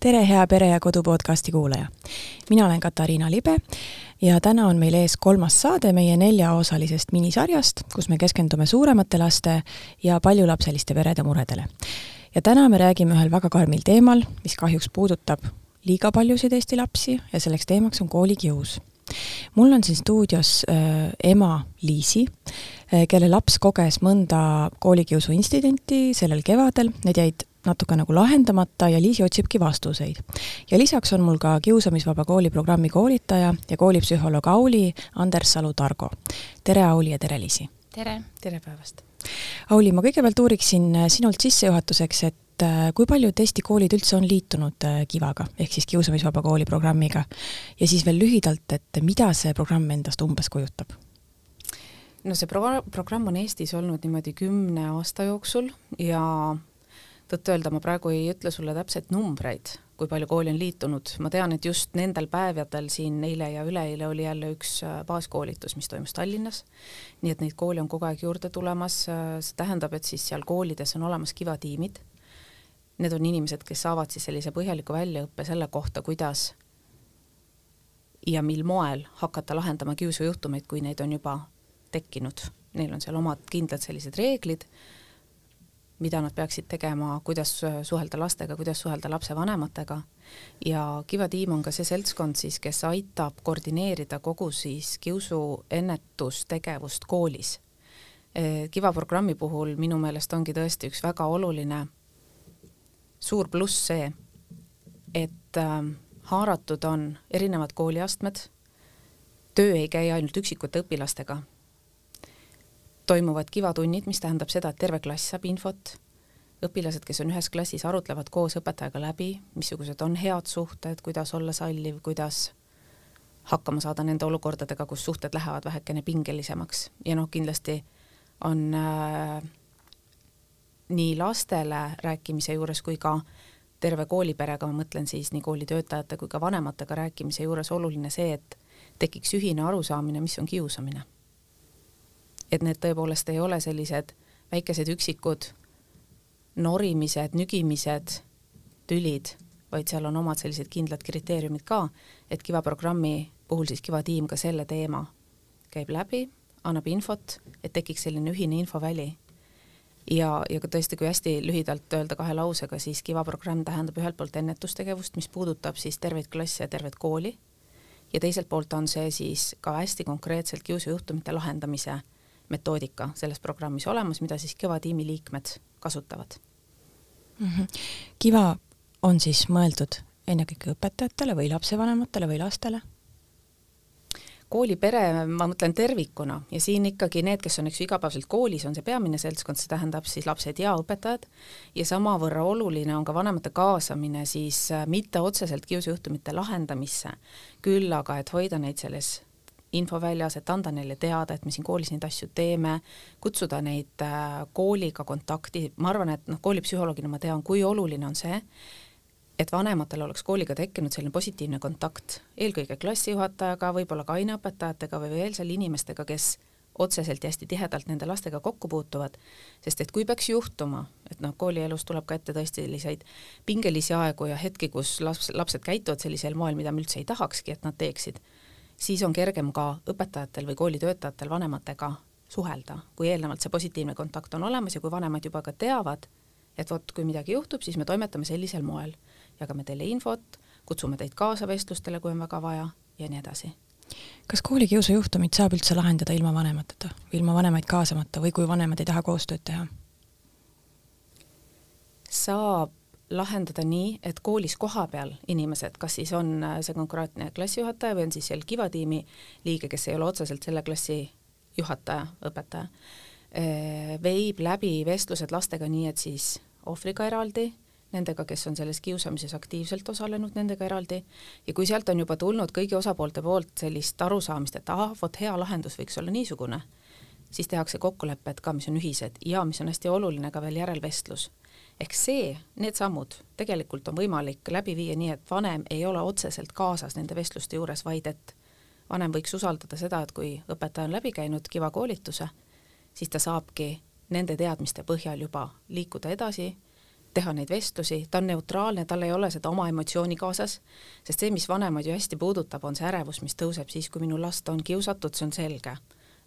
tere, hea Pere ja Kodu podcasti kuulaja! mina olen Katariina Libe ja täna on meil ees kolmas saade meie neljaosalisest minisarjast, kus me keskendume suuremate laste ja paljulapseliste perede muredele. ja täna me räägime ühel väga karmil teemal, mis kahjuks puudutab liiga paljusid Eesti lapsi ja selleks teemaks on koolikius mul on siin stuudios äh, ema Liisi äh,, kelle laps koges mõnda koolikiusu intsidenti sellel kevadel, need jäid natuke nagu lahendamata ja Liisi otsibki vastuseid. ja lisaks on mul ka Kiusamisvaba kooli programmi koolitaja ja koolipsühholoog Auli Andersalu-Targo. tere, Auli ja tere, Liisi! tere! tere päevast! Auli, ma kõigepealt uuriksin sinult sissejuhatuseks, et äh, kui paljud Eesti koolid üldse on liitunud äh, Kivaga, ehk siis Kiusamisvaba kooli programmiga, ja siis veel lühidalt, et mida see programm endast umbes kujutab? no see pro-, programm on Eestis olnud niimoodi kümne aasta jooksul ja tõtt-öelda ma praegu ei ütle sulle täpseid numbreid, kui palju kooli on liitunud, ma tean, et just nendel päevadel siin eile ja üleeile oli jälle üks äh, baaskoolitus, mis toimus Tallinnas, nii et neid koole on kogu aeg juurde tulemas, äh, see tähendab, et siis seal koolides on olemas kivatiimid, need on inimesed, kes saavad siis sellise põhjaliku väljaõppe selle kohta, kuidas ja mil moel hakata lahendama kiusujuhtumeid, kui neid on juba tekkinud. Neil on seal omad kindlad sellised reeglid mida nad peaksid tegema, kuidas suhelda lastega, kuidas suhelda lapsevanematega ja Kiva tiim on ka see seltskond siis, kes aitab koordineerida kogu siis kiusu ennetustegevust koolis. Kiva programmi puhul minu meelest ongi tõesti üks väga oluline suur pluss see, et äh, haaratud on erinevad kooliastmed, töö ei käi ainult üksikute õpilastega toimuvad kivatunnid, mis tähendab seda, et terve klass saab infot, õpilased, kes on ühes klassis, arutlevad koos õpetajaga läbi, missugused on head suhted, kuidas olla salliv, kuidas hakkama saada nende olukordadega, kus suhted lähevad vähekene pingelisemaks. ja noh, kindlasti on äh, nii lastele rääkimise juures kui ka terve kooliperega, ma mõtlen siis nii koolitöötajate kui ka vanematega rääkimise juures oluline see, et tekiks ühine arusaamine, mis on kiusamine et need tõepoolest ei ole sellised väikesed üksikud norimised, nügimised, tülid, vaid seal on omad sellised kindlad kriteeriumid ka, et Kiva programmi puhul siis Kiva tiim ka selle teema käib läbi, annab infot, et tekiks selline ühine infoväli. ja, ja ka tõesti, kui hästi lühidalt öelda kahe lausega, siis Kiva programm tähendab ühelt poolt ennetustegevust, mis puudutab siis terveid klasse ja tervet kooli, ja teiselt poolt on see siis ka hästi konkreetselt kiusujuhtumite lahendamise metoodika selles programmis olemas, mida siis Kiva tiimi liikmed kasutavad mm. -hmm. Kiva on siis mõeldud ennekõike õpetajatele või lapsevanematele või lastele? koolipere, ma mõtlen tervikuna ja siin ikkagi need, kes on, eks ju, igapäevaselt koolis, on see peamine seltskond, see tähendab siis lapsed ja õpetajad, ja samavõrra oluline on ka vanemate kaasamine siis äh, mitte otseselt kiusujuhtumite lahendamisse, küll aga et hoida neid selles infoväljas, et anda neile teada, et me siin koolis neid asju teeme, kutsuda neid äh, kooliga kontakti, ma arvan, et noh, koolipsühholoogina ma tean, kui oluline on see, et vanematel oleks kooliga tekkinud selline positiivne kontakt, eelkõige klassijuhatajaga, võib-olla ka aineõpetajatega või veel seal inimestega, kes otseselt ja hästi tihedalt nende lastega kokku puutuvad, sest et kui peaks juhtuma, et noh, koolielus tuleb ka ette tõesti selliseid pingelisi aegu ja hetki, kus laps, lapsed käituvad sellisel moel, mida me üldse ei tahakski, et nad teeksid siis on kergem ka õpetajatel või koolitöötajatel vanematega suhelda, kui eelnevalt see positiivne kontakt on olemas ja kui vanemad juba ka teavad, et vot, kui midagi juhtub, siis me toimetame sellisel moel, jagame teile infot, kutsume teid kaasa vestlustele, kui on väga vaja ja nii edasi. kas koolikiusu juhtumit saab üldse lahendada ilma vanemateta ilma vanemaid kaasamata või kui vanemad ei taha koostööd teha? saab lahendada nii, et koolis kohapeal inimesed, kas siis on äh, see konkreetne klassijuhataja või on siis seal Kiva tiimi liige, kes ei ole otseselt selle klassi juhataja, õpetaja, äh, veib läbi vestlused lastega nii, et siis ohvriga eraldi, nendega, kes on selles kiusamises aktiivselt osalenud, nendega eraldi, ja kui sealt on juba tulnud kõigi osapoolte poolt sellist arusaamist, et ahah, vot hea lahendus võiks olla niisugune, siis tehakse kokkulepped ka, mis on ühised ja mis on hästi oluline, ka veel järelvestlus ehk see, need sammud tegelikult on võimalik läbi viia nii, et vanem ei ole otseselt kaasas nende vestluste juures, vaid et vanem võiks usaldada seda, et kui õpetaja on läbi käinud Kiva koolituse, siis ta saabki nende teadmiste põhjal juba liikuda edasi, teha neid vestlusi, ta on neutraalne, tal ei ole seda oma emotsiooni kaasas, sest see, mis vanemaid ju hästi puudutab, on see ärevus, mis tõuseb siis, kui minu last on kiusatud, see on selge.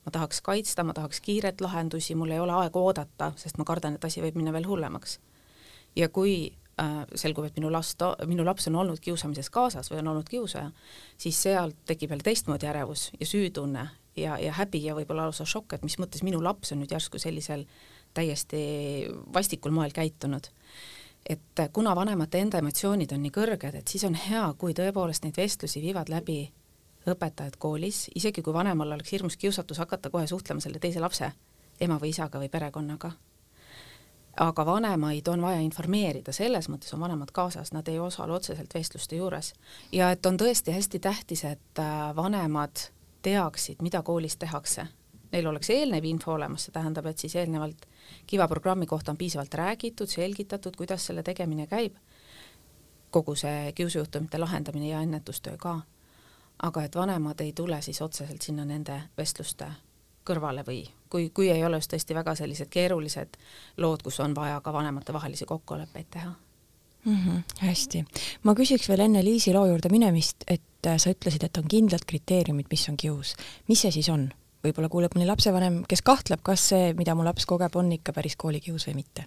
ma tahaks kaitsta, ma tahaks kiiret lahendusi, mul ei ole aega oodata, sest ma kardan, et asi võib minna veel hullemaks. Ja kui äh, selgub, et minu last, minu laps on olnud kiusamises kaasas või on olnud kiusaja, siis sealt tekib veel teistmoodi ärevus ja süütunne ja, ja häbi ja võib-olla lausa šokk, et mis mõttes minu laps on nüüd järsku sellisel täiesti vastikul moel käitunud et kuna vanemate enda emotsioonid on nii kõrged, et siis on hea, kui tõepoolest neid vestlusi viivad läbi õpetajad koolis, isegi kui vanemal oleks hirmus kiusatus hakata kohe suhtlema selle teise lapse ema või isaga või perekonnaga. Aga vanemaid on vaja informeerida, selles mõttes on vanemad kaasas, nad ei osale otseselt vestluste juures. ja et on tõesti hästi tähtis, et äh, vanemad teaksid, mida koolis tehakse. Neil oleks eelnev info olemas, see tähendab, et siis eelnevalt Kiva programmi kohta on piisavalt räägitud, selgitatud, kuidas selle tegemine käib, kogu see kiusujuhtumite lahendamine ja ennetustöö ka. aga et vanemad ei tule siis otseselt sinna nende vestluste kõrvale või kui, kui ei ole just tõesti väga sellised keerulised lood, kus on vaja ka vanematevahelisi kokkuleppeid teha mm. -hmm, hästi, ma küsiks veel enne Liisi loo juurde minemist, et sa ütlesid, et on kindlad kriteeriumid, mis on kius. mis see siis on? võib-olla kuuleb mõni lapsevanem, kes kahtleb, kas see, mida mu laps kogeb, on ikka päris koolikius või mitte.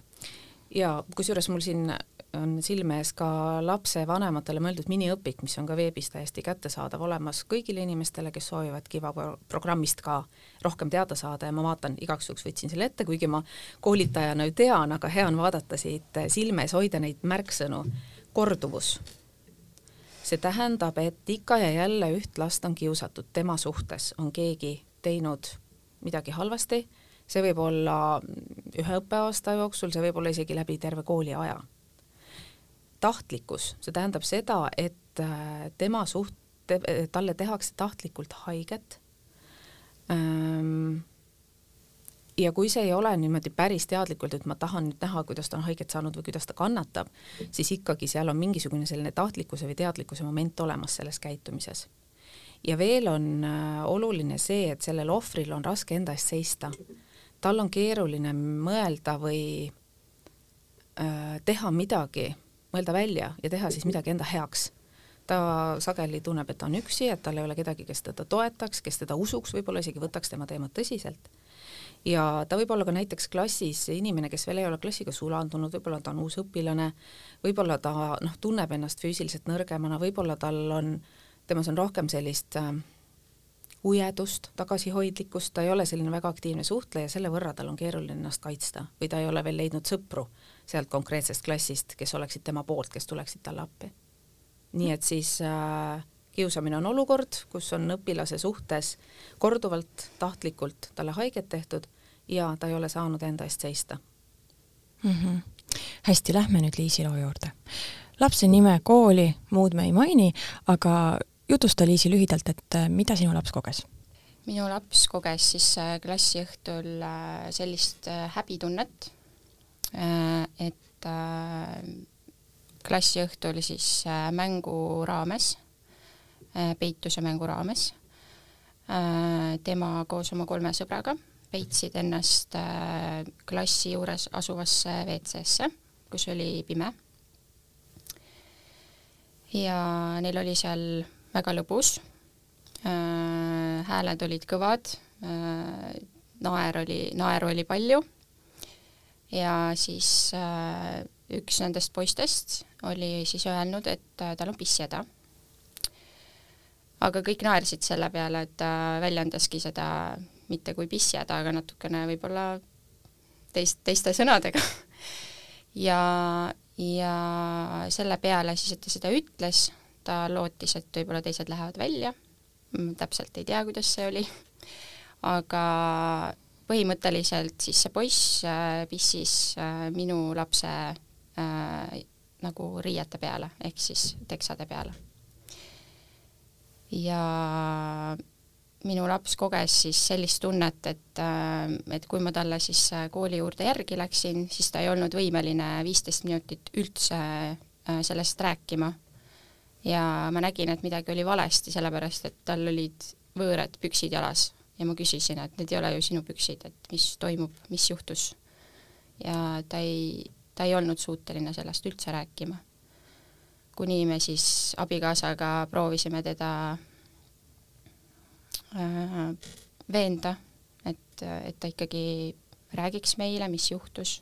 ja kusjuures mul siin on silme ees ka lapsevanematele mõeldud miniõpik, mis on ka veebis täiesti kättesaadav olemas kõigile inimestele, kes soovivad Kiva programmist ka rohkem teada saada ja ma vaatan, igaks juhuks võtsin selle ette, kuigi ma koolitajana ju tean, aga hea on vaadata siit silme ees, hoida neid märksõnu. korduvus. see tähendab, et ikka ja jälle üht last on kiusatud, tema suhtes on keegi teinud midagi halvasti, see võib olla ühe õppeaasta jooksul, see võib olla isegi läbi terve kooliaja. Tahtlikkus, see tähendab seda, et äh, tema suht-, talle tehakse tahtlikult haiget. Ähm, ja kui see ei ole niimoodi päris teadlikult, et ma tahan nüüd näha, kuidas ta on haiget saanud või kuidas ta kannatab, siis ikkagi seal on mingisugune selline tahtlikkuse või teadlikkuse moment olemas selles käitumises. Ja veel on äh, oluline see, et sellel ohvril on raske enda eest seista. tal on keeruline mõelda või äh, teha midagi, mõelda välja ja teha siis midagi enda heaks. ta sageli tunneb, et ta on üksi, et tal ei ole kedagi, kes teda toetaks, kes teda usuks, võib-olla isegi võtaks tema teemat tõsiselt ja ta võib olla ka näiteks klassis inimene, kes veel ei ole klassiga sulandunud, võib-olla ta on uus õpilane, võib-olla ta noh, tunneb ennast füüsiliselt nõrgemana, võib-olla tal on temas on rohkem sellist äh, ujedust, tagasihoidlikkust, ta ei ole selline väga aktiivne suhtleja, selle võrra tal on keeruline ennast kaitsta või ta ei ole veel leidnud sõpru sealt konkreetsest klassist, kes oleksid tema poolt, kes tuleksid talle appi. nii et siis äh, kiusamine on olukord, kus on õpilase suhtes korduvalt tahtlikult talle haiget tehtud ja ta ei ole saanud enda eest seista mm. -hmm. hästi, lähme nüüd Liisi loo juurde. lapse nime, kooli, muud me ei maini, aga jutusta, Liisi, lühidalt, et äh, mida sinu laps koges? minu laps koges siis äh, klassiõhtul äh, sellist häbitunnet, et klassiõhtul siis mängu raames, peituse mängu raames, tema koos oma kolme sõbraga peitsid ennast klassi juures asuvasse WC-sse, kus oli pime. ja neil oli seal väga lõbus, äh, hääled olid kõvad, äh, naer oli, naeru oli palju ja siis äh, üks nendest poistest oli siis öelnud, et tal on pissihäda. aga kõik naersid selle peale, et ta väljendaski seda mitte kui pissihäda, aga natukene võib-olla teist, teiste sõnadega. Ja, ja selle peale siis, et ta seda ütles, ta lootis, et võib-olla teised lähevad välja, täpselt ei tea, kuidas see oli, aga põhimõtteliselt siis see poiss äh, pissis äh, minu lapse äh, nagu riiete peale, ehk siis teksade peale. ja minu laps koges siis sellist tunnet, et, äh, et kui ma talle siis kooli juurde järgi läksin, siis ta ei olnud võimeline viisteist minutit üldse sellest rääkima ja ma nägin, et midagi oli valesti, sellepärast et tal olid võõrad püksid jalas ja ma küsisin, et need ei ole ju sinu püksid, et mis toimub, mis juhtus. ja ta ei, ta ei olnud suuteline sellest üldse rääkima. kuni me siis abikaasaga proovisime teda äh, veenda, et, et ta ikkagi räägiks meile, mis juhtus,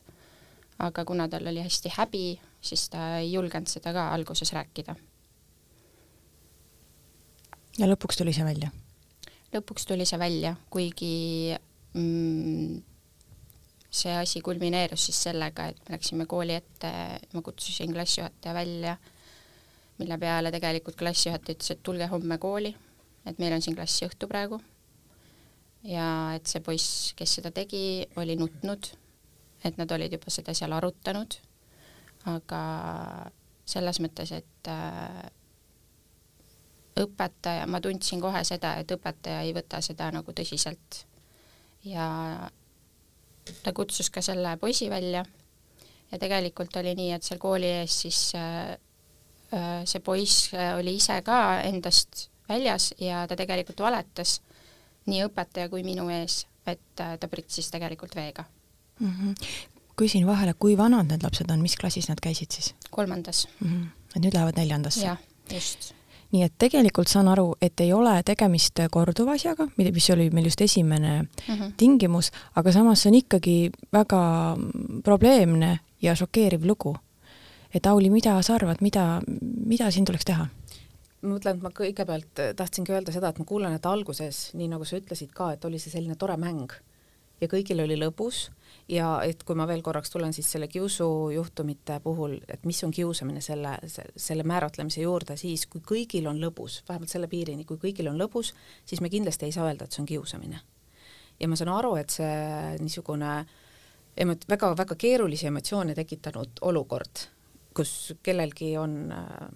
aga kuna tal oli hästi häbi, siis ta ei julgenud seda ka alguses rääkida. ja lõpuks tuli see välja? Lõpuks tuli see välja, kuigi mm, see asi kulmineerus siis sellega, et me läksime kooli ette, ma kutsusin klassijuhataja välja, mille peale tegelikult klassijuhataja ütles, et tulge homme kooli, et meil on siin klassiõhtu praegu. ja et see poiss, kes seda tegi, oli nutnud, et nad olid juba seda seal arutanud, aga selles mõttes, et äh, õpetaja, ma tundsin kohe seda, et õpetaja ei võta seda nagu tõsiselt. ja ta kutsus ka selle poisi välja ja tegelikult oli nii, et seal kooli ees siis äh, äh see poiss äh, oli ise ka endast väljas ja ta tegelikult valetas nii õpetaja kui minu ees, et ta pritsis tegelikult veega mm. -hmm. küsin vahele, kui vanad need lapsed on, mis klassis nad käisid siis? kolmandas mm. -hmm. et nüüd lähevad neljandasse? jah, just nii et tegelikult saan aru, et ei ole tegemist korduva asjaga, mis oli meil just esimene mm -hmm. tingimus, aga samas see on ikkagi väga probleemne ja šokeeriv lugu. et Auli, mida sa arvad, mida, mida siin tuleks teha? ma mõtlen, et ma kõigepealt tahtsingi öelda seda, et ma kuulen, et alguses, nii nagu sa ütlesid ka, et oli see selline tore mäng ja kõigil oli lõbus ja et kui ma veel korraks tulen siis selle kiusujuhtumite puhul, et mis on kiusamine selle, selle määratlemise juurde, siis kui kõigil on lõbus, vähemalt selle piirini, kui kõigil on lõbus, siis me kindlasti ei saa öelda, et see on kiusamine. ja ma saan aru, et see niisugune emot-, väga-väga keerulisi emotsioone tekitanud olukord, kus kellelgi on äh,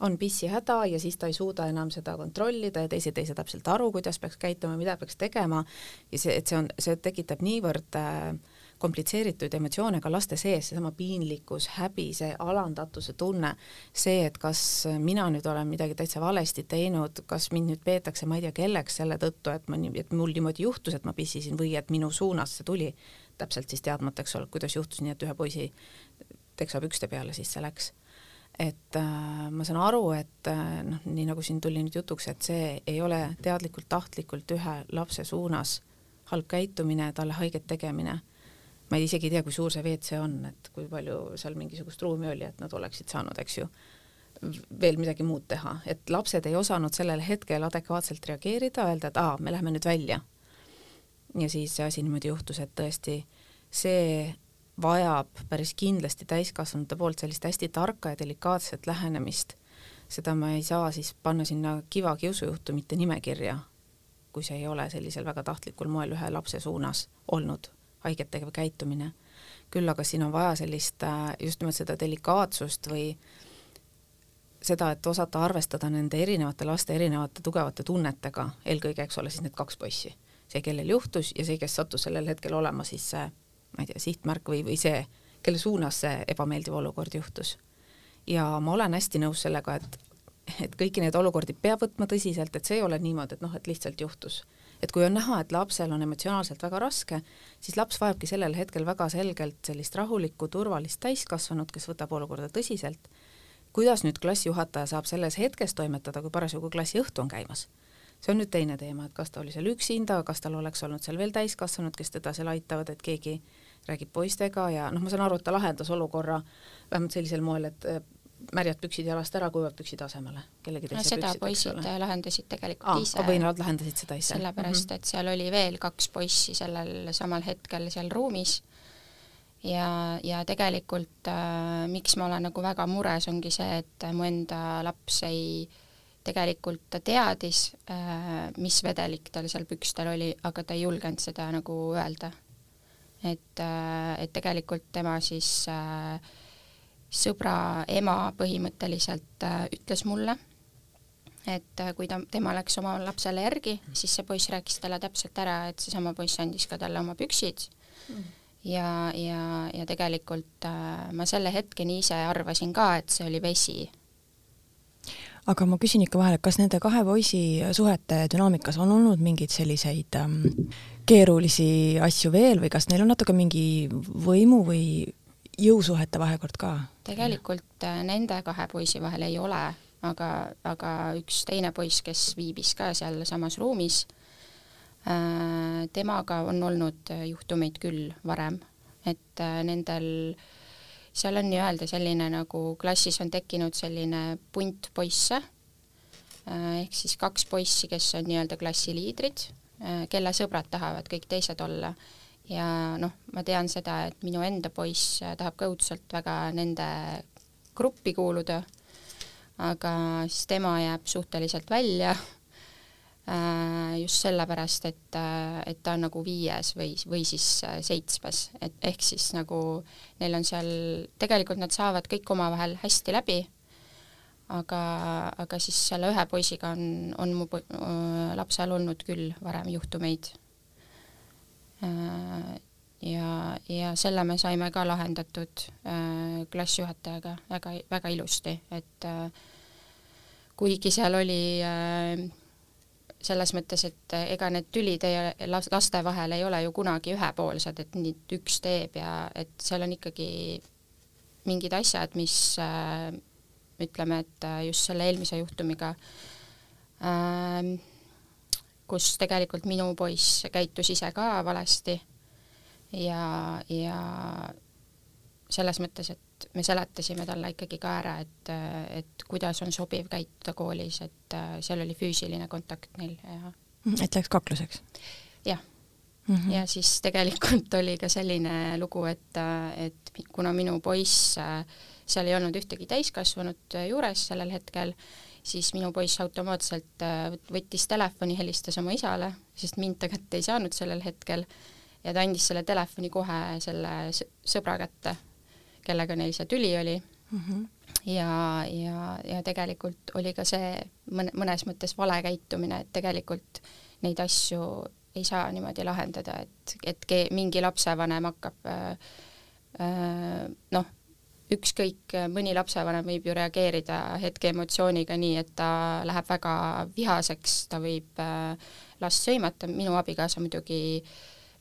on pissihäda ja siis ta ei suuda enam seda kontrollida ja teised ei saa täpselt aru, kuidas peaks käituma, mida peaks tegema. Ja see, et see on, see tekitab niivõrd äh, komplitseeritud emotsioone ka laste sees, seesama piinlikkus, häbi, see alandatuse tunne, see, et kas mina nüüd olen midagi täitsa valesti teinud, kas mind nüüd peetakse ma ei tea kelleks selle tõttu, et ma nii, et mul niimoodi juhtus, et ma pissisin või et minu suunas see tuli, täpselt siis teadmata, eks ole, kuidas juhtus nii, et ühe poisi teksapükste peale siis see läks et äh, ma saan aru, et äh, noh, nii nagu siin tuli nüüd jutuks, et see ei ole teadlikult, tahtlikult ühe lapse suunas halb käitumine, talle haiget tegemine. ma ei isegi ei tea, kui suur see WC on, et kui palju seal mingisugust ruumi oli, et nad oleksid saanud, eks ju, veel midagi muud teha, et lapsed ei osanud sellel hetkel adekvaatselt reageerida, öelda, et aa, me läheme nüüd välja. ja siis see asi niimoodi juhtus, et tõesti see vajab päris kindlasti täiskasvanute poolt sellist hästi tarka ja delikaatset lähenemist. seda ma ei saa siis panna sinna kiva kiusujuhtumite nimekirja, kui see ei ole sellisel väga tahtlikul moel ühe lapse suunas olnud haiget tegev käitumine. küll aga siin on vaja sellist äh, just nimelt seda delikaatsust või seda, et osata arvestada nende erinevate laste erinevate tugevate tunnetega, eelkõige, eks ole, siis need kaks poissi. see, kellel juhtus ja see, kes sattus sellel hetkel olema siis see ma ei tea, sihtmärk või, või see, kelle suunas see ebameeldiv olukord juhtus. ja ma olen hästi nõus sellega, et et kõiki neid olukordi peab võtma tõsiselt, et see ei ole niimoodi, et noh, et lihtsalt juhtus. et kui on näha, et lapsel on emotsionaalselt väga raske, siis laps vajabki sellel hetkel väga selgelt sellist rahulikku, turvalist täiskasvanut, kes võtab olukorda tõsiselt. kuidas nüüd klassijuhataja saab selles hetkes toimetada, kui parasjagu klassiõhtu on käimas? see on nüüd teine teema, et kas ta oli seal üksinda, kas tal oleks olnud seal veel täiskasvanud, kes teda seal aitavad, et keegi räägib poistega ja noh, ma saan aru, et ta lahendas olukorra vähemalt sellisel moel, et äh, märjad püksid jalast ära, kuivad püksid asemele, kellegi teise no, seda püksid, poisid lahendasid tegelikult Aa, ise. või nad lahendasid seda ise? sellepärast mm, -hmm. et seal oli veel kaks poissi sellel samal hetkel seal ruumis ja, ja tegelikult äh, miks ma olen nagu väga mures, ongi see, et mu enda laps ei tegelikult ta teadis äh,, mis vedelik tal seal pükstel oli, aga ta ei julgenud seda nagu öelda et, äh, et tegelikult tema siis äh, sõbra ema põhimõtteliselt äh, ütles mulle, et kui ta, tema läks oma lapsele järgi, siis see poiss rääkis talle täpselt ära, et seesama poiss andis ka talle oma püksid mm. ja, ja, ja tegelikult äh, ma selle hetkeni ise arvasin ka, et see oli vesi aga ma küsin ikka vahele, kas nende kahe poisi suhete dünaamikas on olnud mingeid selliseid ähm, keerulisi asju veel või kas neil on natuke mingi võimu või jõusuhete vahekord ka? tegelikult äh, nende kahe poisi vahel ei ole, aga, aga üks teine poiss, kes viibis ka sealsamas ruumis äh,, temaga on olnud juhtumeid küll varem, et äh, nendel seal on nii-öelda selline nagu klassis on tekkinud selline punt poisse. Äh,, ehk siis kaks poissi, kes on nii-öelda klassi liidrid äh,, kelle sõbrad tahavad kõik teised olla. Ja noh, ma tean seda, et minu enda poiss tahab ka õudselt väga nende gruppi kuuluda, aga siis tema jääb suhteliselt välja. äh, just sellepärast, et, äh, et ta on nagu viies või, või siis äh, seitsmes, et ehk siis nagu neil on seal, tegelikult nad saavad kõik omavahel hästi läbi, aga, aga siis selle ühe poisiga on, on mu lapsel olnud küll varem juhtumeid. Äh, ja, ja selle me saime ka lahendatud äh, klassijuhatajaga väga, väga ilusti, et äh, kuigi seal oli selles mõttes, et ega need tülid ei, laste vahel ei ole ju kunagi ühepoolsed, et nüüd üks teeb ja et seal on ikkagi mingid asjad, mis ütleme, et just selle eelmise juhtumiga äh, kus tegelikult minu poiss käitus ise ka valesti ja, ja selles mõttes, et me seletasime talle ikkagi ka ära, et, et kuidas on sobiv käituda koolis, et äh, seal oli füüsiline kontakt neil ja et läks kakluseks? jah mm. -hmm. ja siis tegelikult oli ka selline lugu, et, et kuna minu poiss, äh, seal ei olnud ühtegi täiskasvanut juures sellel hetkel, siis minu poiss automaatselt äh, võttis telefoni, helistas oma isale, sest mind ta kätte ei saanud sellel hetkel, ja ta andis selle telefoni kohe selle sõbra kätte, kellega neil see tüli oli mm. -hmm. ja, ja, ja tegelikult oli ka see mõne, mõnes mõttes vale käitumine, et tegelikult neid asju ei saa niimoodi lahendada, et, et ke, mingi lapsevanem hakkab äh, äh, noh, ükskõik, mõni lapsevanem võib ju reageerida hetkeemotsiooniga nii, et ta läheb väga vihaseks, ta võib äh, last sõimata, minu abikaasa muidugi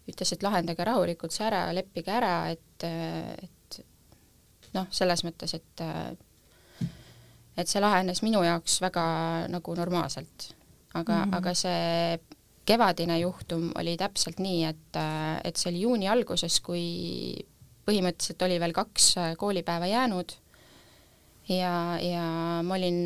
ütles, et lahendage rahulikult see ära, leppige ära, et, et noh, selles mõttes, et et see lahenes minu jaoks väga nagu normaalselt. aga mm, -hmm. aga see kevadine juhtum oli täpselt nii, et, et see oli juuni alguses, kui põhimõtteliselt oli veel kaks äh, koolipäeva jäänud ja, ja ma olin,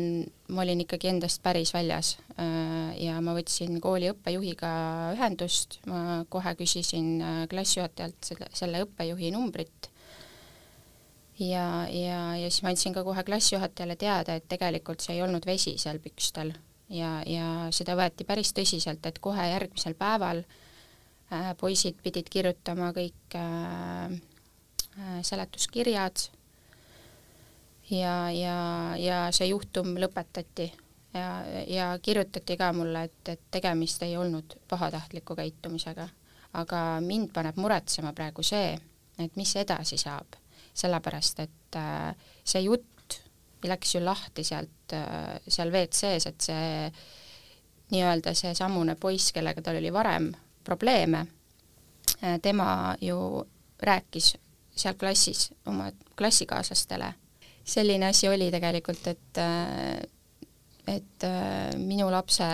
ma olin ikkagi endast päris väljas äh, ja ma võtsin kooli õppejuhiga ühendust, ma kohe küsisin äh, klassijuhatajalt selle, selle õppejuhi numbrit ja, ja, ja siis ma andsin ka kohe klassijuhatajale teada, et tegelikult see ei olnud vesi seal pükstel. Ja, ja seda võeti päris tõsiselt, et kohe järgmisel päeval äh, poisid pidid kirjutama kõik äh, Äh, seletuskirjad. Ja, ja, ja see juhtum lõpetati. Ja, ja kirjutati ka mulle, et, et tegemist ei olnud pahatahtliku käitumisega. aga mind paneb muretsema praegu see, et mis edasi saab, sellepärast et äh, see jutt läks ju lahti sealt äh,, seal WC-s, et see nii-öelda seesamune poiss, kellega tal oli varem probleeme äh,, tema ju rääkis seal klassis oma klassikaaslastele. selline asi oli tegelikult, et et minu lapse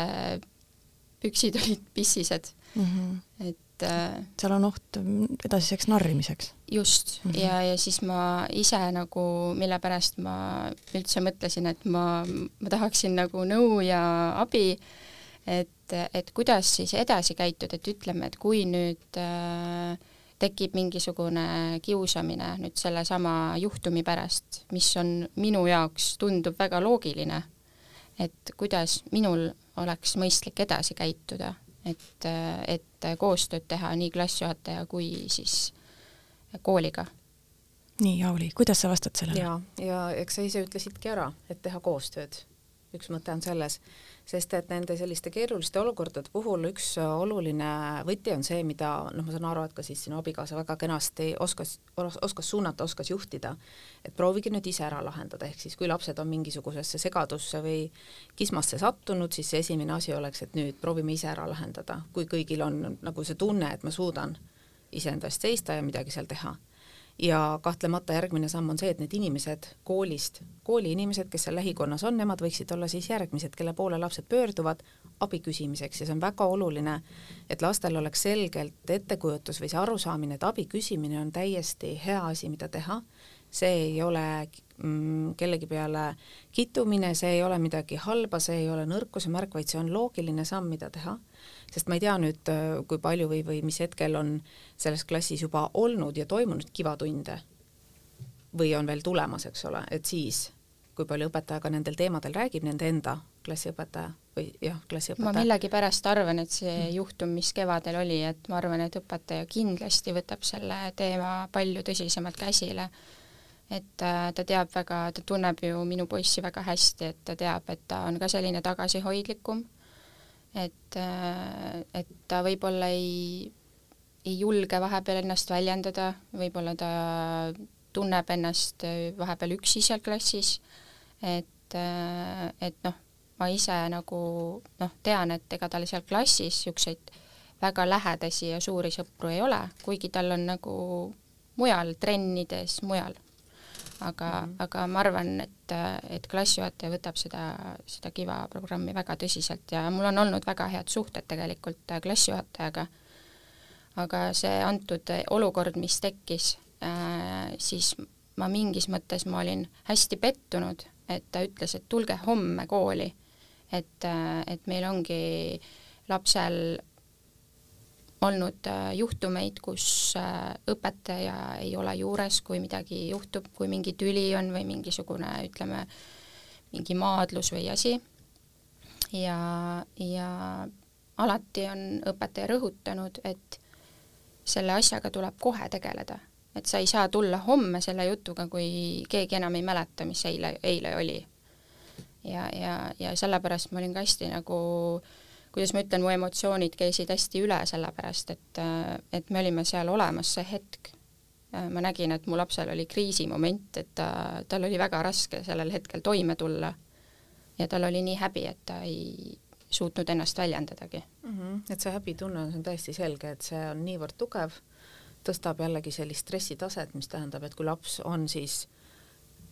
püksid olid pissised mm, -hmm. et seal on oht edasiseks narrimiseks. just mm, -hmm. ja, ja siis ma ise nagu, mille pärast ma üldse mõtlesin, et ma, ma tahaksin nagu nõu ja abi, et, et kuidas siis edasi käituda, et ütleme, et kui nüüd äh, tekib mingisugune kiusamine nüüd sellesama juhtumi pärast, mis on minu jaoks, tundub väga loogiline, et kuidas minul oleks mõistlik edasi käituda, et, et koostööd teha nii klassijuhataja kui siis kooliga. nii, Auli, kuidas sa vastad sellele? jaa, ja eks sa ise ütlesidki ära, et teha koostööd. Üks mõte on selles sest et nende selliste keeruliste olukordade puhul üks oluline võti on see, mida noh, ma saan aru, et ka siis sinu abikaasa väga kenasti oskas, oskas suunata, oskas juhtida, et proovige nüüd ise ära lahendada, ehk siis kui lapsed on mingisugusesse segadusse või kismasse sattunud, siis esimene asi oleks, et nüüd proovime ise ära lahendada, kui kõigil on nagu see tunne, et ma suudan iseenda eest seista ja midagi seal teha ja kahtlemata järgmine samm on see, et need inimesed koolist, kooli inimesed, kes seal lähikonnas on, nemad võiksid olla siis järgmised, kelle poole lapsed pöörduvad abi küsimiseks. Ja see on väga oluline, et lastel oleks selgelt ettekujutus või see arusaamine, et abi küsimine on täiesti hea asi, mida teha, see ei ole mm, kellegi peale kittumine, see ei ole midagi halba, see ei ole nõrkuse märk, vaid see on loogiline samm, mida teha sest ma ei tea nüüd, äh, kui palju või, või mis hetkel on selles klassis juba olnud ja toimunud kivatunde või on veel tulemas, eks ole, et siis kui palju õpetaja ka nendel teemadel räägib, nende enda klassiõpetaja või jah, klassiõpetaja. ma millegipärast arvan, et see juhtum, mis kevadel oli, et ma arvan, et õpetaja kindlasti võtab selle teema palju tõsisemalt käsile. et äh, ta teab väga, ta tunneb ju minu poissi väga hästi, et ta teab, et ta on ka selline tagasihoidlikum et, äh, et ta võib-olla ei, ei julge vahepeal ennast väljendada, võib-olla ta tunneb ennast vahepeal üksi seal klassis, et, äh, et noh, ma ise nagu noh, tean, et ega tal seal klassis niisuguseid väga lähedasi ja suuri sõpru ei ole, kuigi tal on nagu mujal, trennides mujal aga mm, -hmm. aga ma arvan, et, et klassijuhataja võtab seda, seda Kiva programmi väga tõsiselt ja mul on olnud väga head suhted tegelikult klassijuhatajaga, aga see antud olukord, mis tekkis äh,, siis ma mingis mõttes ma olin hästi pettunud, et ta ütles, et tulge homme kooli. et, et meil ongi lapsel olnud äh, juhtumeid, kus äh, õpetaja ei ole juures, kui midagi juhtub, kui mingi tüli on või mingisugune, ütleme, mingi maadlus või asi. ja, ja alati on õpetaja rõhutanud, et selle asjaga tuleb kohe tegeleda, et sa ei saa tulla homme selle jutuga, kui keegi enam ei mäleta, mis eile, eile oli. ja, ja, ja sellepärast ma olin ka hästi nagu äh, kuidas ma ütlen, mu emotsioonid käisid hästi üle, sellepärast et, et me olime seal olemas see hetk. ma nägin, et mu lapsel oli kriisimoment, et ta, tal oli väga raske sellel hetkel toime tulla. ja tal oli nii häbi, et ta ei suutnud ennast väljendadagi mm. -hmm. et see häbitunne on täiesti selge, et see on niivõrd tugev, tõstab jällegi sellist stressitaset, mis tähendab, et kui laps on siis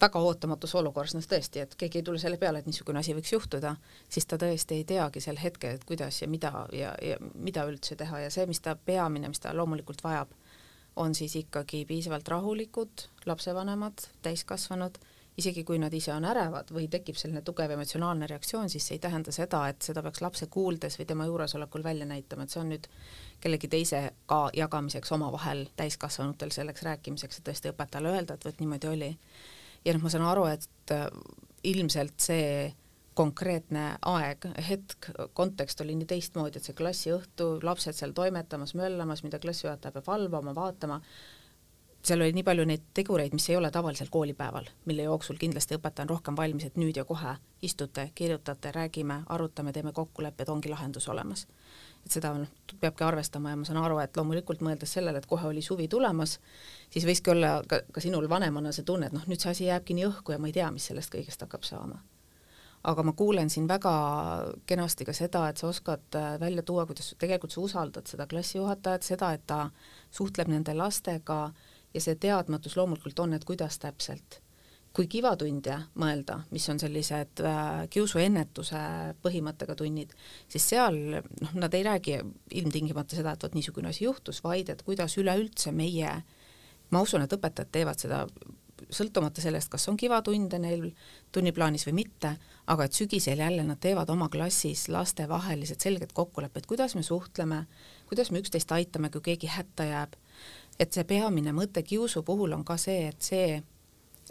väga ootamatus olukorras, noh tõesti, et keegi ei tule selle peale, et niisugune asi võiks juhtuda, siis ta tõesti ei teagi sel hetkel, et kuidas ja mida ja, ja mida üldse teha ja see, mis ta peamine, mis ta loomulikult vajab, on siis ikkagi piisavalt rahulikud lapsevanemad, täiskasvanud, isegi kui nad ise on ärevad või tekib selline tugev emotsionaalne reaktsioon, siis see ei tähenda seda, et seda peaks lapse kuuldes või tema juuresolekul välja näitama, et see on nüüd kellegi teisega jagamiseks omavahel täiskasvanutel selleks rääkimiseks, et tõesti õpetajale öelda, et vot niimoodi oli ja noh, ma saan aru, et äh, ilmselt see konkreetne aeg, hetk, kontekst oli nii teistmoodi, et see klassiõhtu, lapsed seal toimetamas, möllamas, mida klassijuhataja peab valvama, vaatama, seal oli nii palju neid tegureid, mis ei ole tavalisel koolipäeval, mille jooksul kindlasti õpetaja on rohkem valmis, et nüüd ja kohe istute, kirjutate, räägime, arutame, teeme kokkulepped, ongi lahendus olemas et seda noh, peabki arvestama ja ma saan aru, et loomulikult mõeldes sellele, et kohe oli suvi tulemas, siis võiski olla ka, ka sinul vanemana see tunne, et noh, nüüd see asi jääbki nii õhku ja ma ei tea, mis sellest kõigest hakkab saama. aga ma kuulen siin väga kenasti ka seda, et sa oskad äh, välja tuua, kuidas tegelikult sa usaldad seda klassijuhatajat, seda, et ta suhtleb nende lastega ja see teadmatus loomulikult on, et kuidas täpselt kui kivatunde mõelda, mis on sellised äh, kiusuennetuse põhimõttega tunnid, siis seal noh, nad ei räägi ilmtingimata seda, et vot niisugune asi juhtus, vaid et kuidas üleüldse meie, ma usun, et õpetajad teevad seda sõltumata sellest, kas on kivatunde neil tunniplaanis või mitte, aga et sügisel jälle nad teevad oma klassis lastevahelised selged kokkulepped, kuidas me suhtleme, kuidas me üksteist aitame, kui keegi hätta jääb. et see peamine mõte kiusu puhul on ka see, et see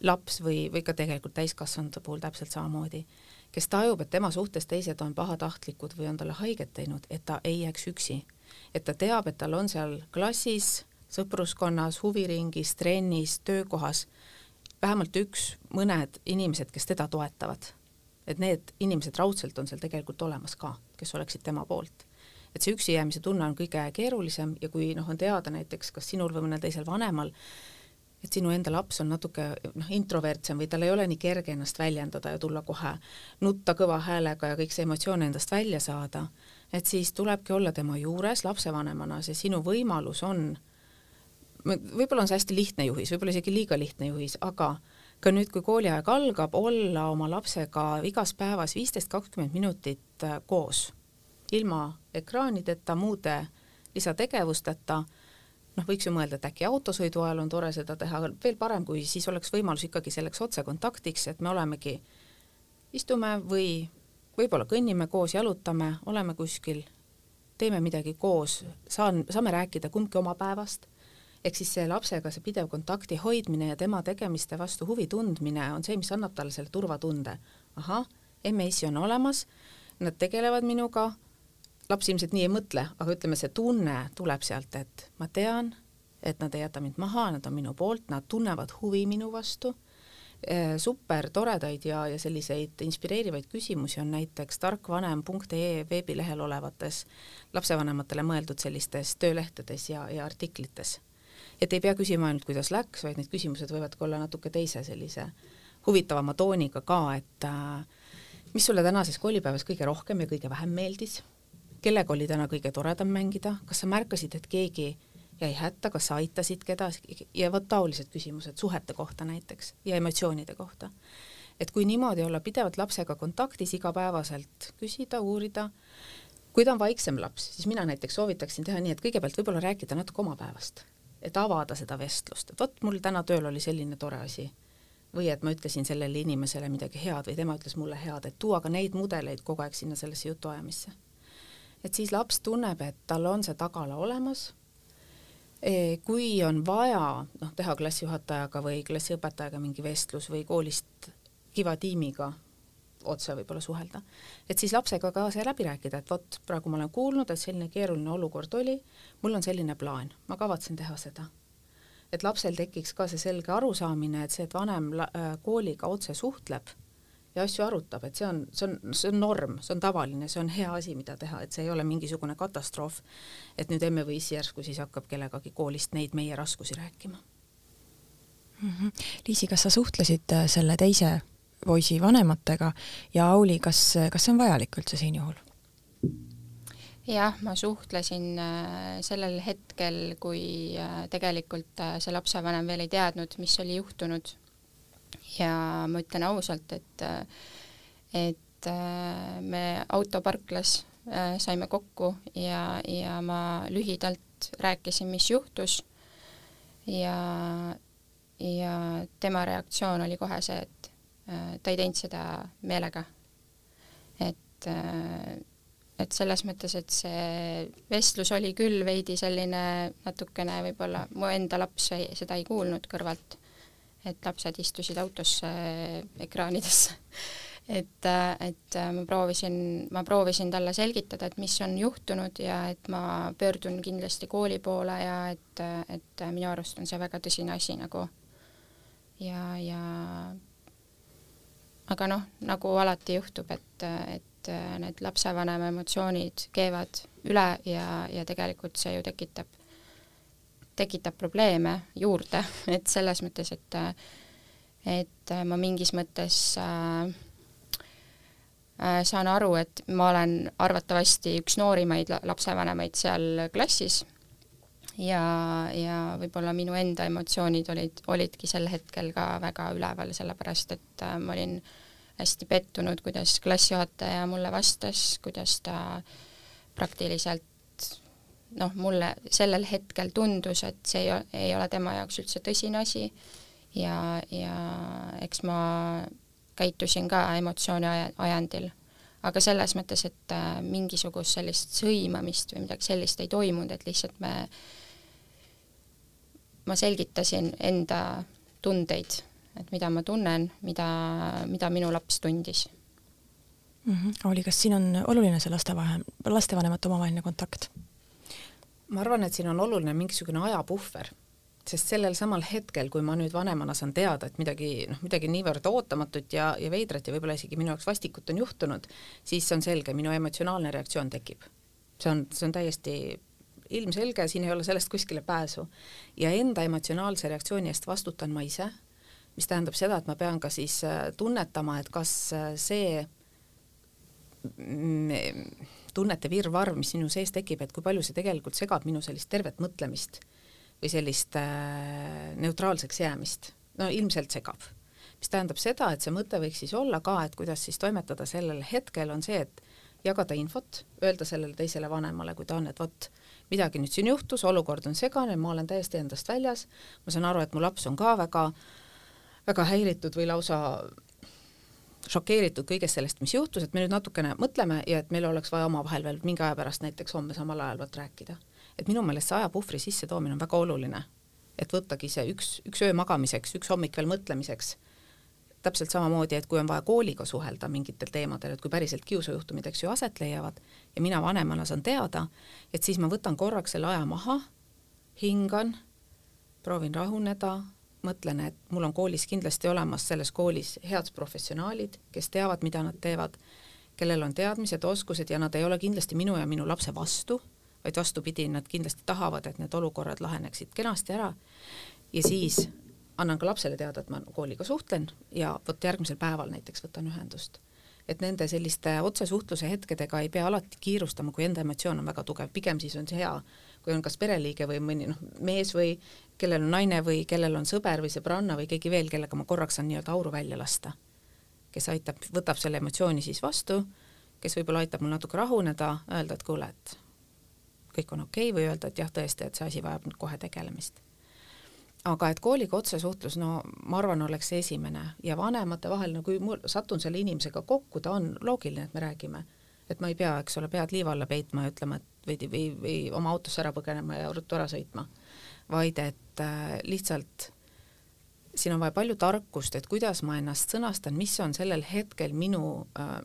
laps või, või ka tegelikult täiskasvanute puhul täpselt samamoodi, kes tajub, et tema suhtes teised on pahatahtlikud või on talle haiget teinud, et ta ei jääks üksi. et ta teab, et tal on seal klassis, sõpruskonnas, huviringis, trennis, töökohas vähemalt üks, mõned inimesed, kes teda toetavad. et need inimesed raudselt on seal tegelikult olemas ka, kes oleksid tema poolt et see üksi jäämise tunne on kõige keerulisem ja kui noh, on teada näiteks kas sinul või mõnel teisel vanemal, et sinu enda laps on natuke noh, introvertsem või tal ei ole nii kerge ennast väljendada ja tulla kohe nutta kõva häälega ja kõik see emotsioon endast välja saada, et siis tulebki olla tema juures lapsevanemana, see sinu võimalus on võib-olla on see hästi lihtne juhis, võib-olla isegi liiga lihtne juhis, aga ka nüüd, kui kooliaeg algab, olla oma lapsega igas päevas viisteist, kakskümmend minutit äh, koos, ilma ekraanideta, muude lisategevusteta, noh, võiks ju mõelda, et äkki autosõidu ajal on tore seda teha, veel parem, kui siis oleks võimalus ikkagi selleks otsekontaktiks, et me olemegi, istume või võib-olla kõnnime koos, jalutame, oleme kuskil, teeme midagi koos, saan, saame rääkida kumbki oma päevast, ehk siis see lapsega see pidev kontakti hoidmine ja tema tegemiste vastu huvi tundmine on see, mis annab talle selle turvatunde. ahah, emme-issi on olemas, nad tegelevad minuga, laps ilmselt nii ei mõtle, aga ütleme, see tunne tuleb sealt, et ma tean, et nad ei jäta mind maha, nad on minu poolt, nad tunnevad huvi minu vastu eh, super toredaid ja, ja selliseid inspireerivaid küsimusi on näiteks tarkvanem.ee veebilehel olevates lapsevanematele mõeldud sellistes töölehtedes ja, ja artiklites. et ei pea küsima ainult, kuidas läks, vaid need küsimused võivad ka olla natuke teise sellise huvitavama tooniga ka, et äh, mis sulle tänases koolipäevas kõige rohkem ja kõige vähem meeldis kellega oli täna kõige toredam mängida, kas sa märkasid, et keegi jäi hätta, kas sa aitasid kedagi? Ja vot taolised küsimused suhete kohta näiteks ja emotsioonide kohta. et kui niimoodi olla pidevalt lapsega kontaktis igapäevaselt, küsida, uurida, kui ta on vaiksem laps, siis mina näiteks soovitaksin teha nii, et kõigepealt võib-olla rääkida natuke oma päevast, et avada seda vestlust, et vot mul täna tööl oli selline tore asi. Või et ma ütlesin sellele inimesele midagi head või tema ütles mulle head, et tuua ka neid mudeleid kogu aeg sinna sellesse jutuajamisse et siis laps tunneb, et tal on see tagala olemas. E, kui on vaja noh, teha klassijuhatajaga või klassiõpetajaga mingi vestlus või koolist kiva tiimiga otse võib-olla suhelda, et siis lapsega ka see läbi rääkida, et vot praegu ma olen kuulnud, et selline keeruline olukord oli, mul on selline plaan, ma kavatsen teha seda. et lapsel tekiks ka see selge arusaamine, et see, et vanem kooliga otse suhtleb ja asju arutab, et see on, see on, see on norm, see on tavaline, see on hea asi, mida teha, et see ei ole mingisugune katastroof, et nüüd emme või issi järsku siis hakkab kellegagi koolist neid meie raskusi rääkima mm. -hmm. Liisi, kas sa suhtlesid äh, selle teise poisi vanematega ja Auli, kas, kas see on vajalik üldse siin juhul? jah, ma suhtlesin äh, sellel hetkel, kui äh, tegelikult see lapsevanem veel ei teadnud, mis oli juhtunud ja ma ütlen ausalt, et et äh, me autoparklas äh, saime kokku ja, ja ma lühidalt rääkisin, mis juhtus ja, ja tema reaktsioon oli kohe see, et äh, ta ei teinud seda meelega. et, et selles mõttes, et see vestlus oli küll veidi selline natukene võib-olla, mu enda laps ei, seda ei kuulnud kõrvalt et lapsed istusid autosse ekraanidesse. Et, et ma proovisin, ma proovisin talle selgitada, et mis on juhtunud ja et ma pöördun kindlasti kooli poole ja et, et minu arust on see väga tõsine asi nagu. Ja, ja aga noh, nagu alati juhtub, et, et need lapsevanema emotsioonid keevad üle ja, ja tegelikult see ju tekitab tekitab probleeme juurde, et selles mõttes, et et ma mingis mõttes äh, äh, saan aru, et ma olen arvatavasti üks noorimaid lapsevanemaid seal klassis. Ja, ja võib-olla minu enda emotsioonid olid, olidki sel hetkel ka väga üleval, sellepärast et äh, ma olin hästi pettunud, kuidas klassijuhataja mulle vastas, kuidas ta praktiliselt noh, mulle sellel hetkel tundus, et see ei, ei ole tema jaoks üldse tõsine asi ja, ja eks ma käitusin ka emotsiooni ajendil. aga selles mõttes, et äh, mingisugust sellist sõimamist või midagi sellist ei toimunud, et lihtsalt me, ma selgitasin enda tundeid, et mida ma tunnen, mida, mida minu laps tundis mm. -hmm. Olli, kas siin on oluline see lastevanem, lastevanemate omavaheline kontakt? Ma arvan, et siin on oluline mingisugune ajapuhver, sest sellel samal hetkel, kui ma nüüd vanemana saan teada, et midagi, noh, midagi niivõrd ootamatut ja, ja veidrat ja võib-olla isegi minu jaoks vastikut on juhtunud, siis on selge, minu emotsionaalne reaktsioon tekib. see on, see on täiesti ilmselge, siin ei ole sellest kuskile pääsu. ja enda emotsionaalse reaktsiooni eest vastutan ma ise, mis tähendab seda, et ma pean ka siis äh, tunnetama, et kas äh, see tunnete virvarr, mis minu sees tekib, et kui palju see tegelikult segab minu sellist tervet mõtlemist või sellist äh, neutraalseks jäämist, no ilmselt segab. mis tähendab seda, et see mõte võiks siis olla ka, et kuidas siis toimetada sellel hetkel, on see, et jagada infot, öelda sellele teisele vanemale, kui ta on, et vot, midagi nüüd siin juhtus, olukord on segane, ma olen täiesti endast väljas, ma saan aru, et mu laps on ka väga, väga häiritud või lausa šokeeritud kõigest sellest, mis juhtus, et me nüüd natukene mõtleme ja et meil oleks vaja omavahel veel mingi aja pärast näiteks homme samal ajal vot rääkida. et minu meelest see ajapuhvri sissetoomine on väga oluline. et võttagi see üks, üks öö magamiseks, üks hommik veel mõtlemiseks, täpselt samamoodi, et kui on vaja kooliga suhelda mingitel teemadel, et kui päriselt kiusujuhtumid, eks ju, aset leiavad ja mina vanemana saan teada, et siis ma võtan korraks selle aja maha, hingan, proovin rahuneda, mõtlen, et mul on koolis kindlasti olemas selles koolis head professionaalid, kes teavad, mida nad teevad, kellel on teadmised, oskused ja nad ei ole kindlasti minu ja minu lapse vastu, vaid vastupidi, nad kindlasti tahavad, et need olukorrad laheneksid kenasti ära ja siis annan ka lapsele teada, et ma kooliga suhtlen ja vot järgmisel päeval näiteks võtan ühendust. et nende selliste otsesuhtluse hetkedega ei pea alati kiirustama, kui enda emotsioon on väga tugev, pigem siis on see hea, kui on kas pereliige või mõni noh, mees või kellel on naine või kellel on sõber või sõbranna või keegi veel, kellega ma korraks saan nii-öelda auru välja lasta. kes aitab, võtab selle emotsiooni siis vastu, kes võib-olla aitab mul natuke rahuneda, öelda, et kuule, et kõik on okei okay, või öelda, et jah, tõesti, et see asi vajab nüüd kohe tegelemist. aga et kooliga otsesuhtlus, no ma arvan, oleks esimene ja vanemate vahel, no kui ma satun selle inimesega kokku, ta on loogiline, et me räägime, et ma ei pea, eks ole, pead liiva alla peitma ja ütlema, et või, või, või oma autosse ära põgenema ja ruttu ära sõitma. Vaid et äh, lihtsalt siin on vaja palju tarkust, et kuidas ma ennast sõnastan, mis on sellel hetkel minu äh,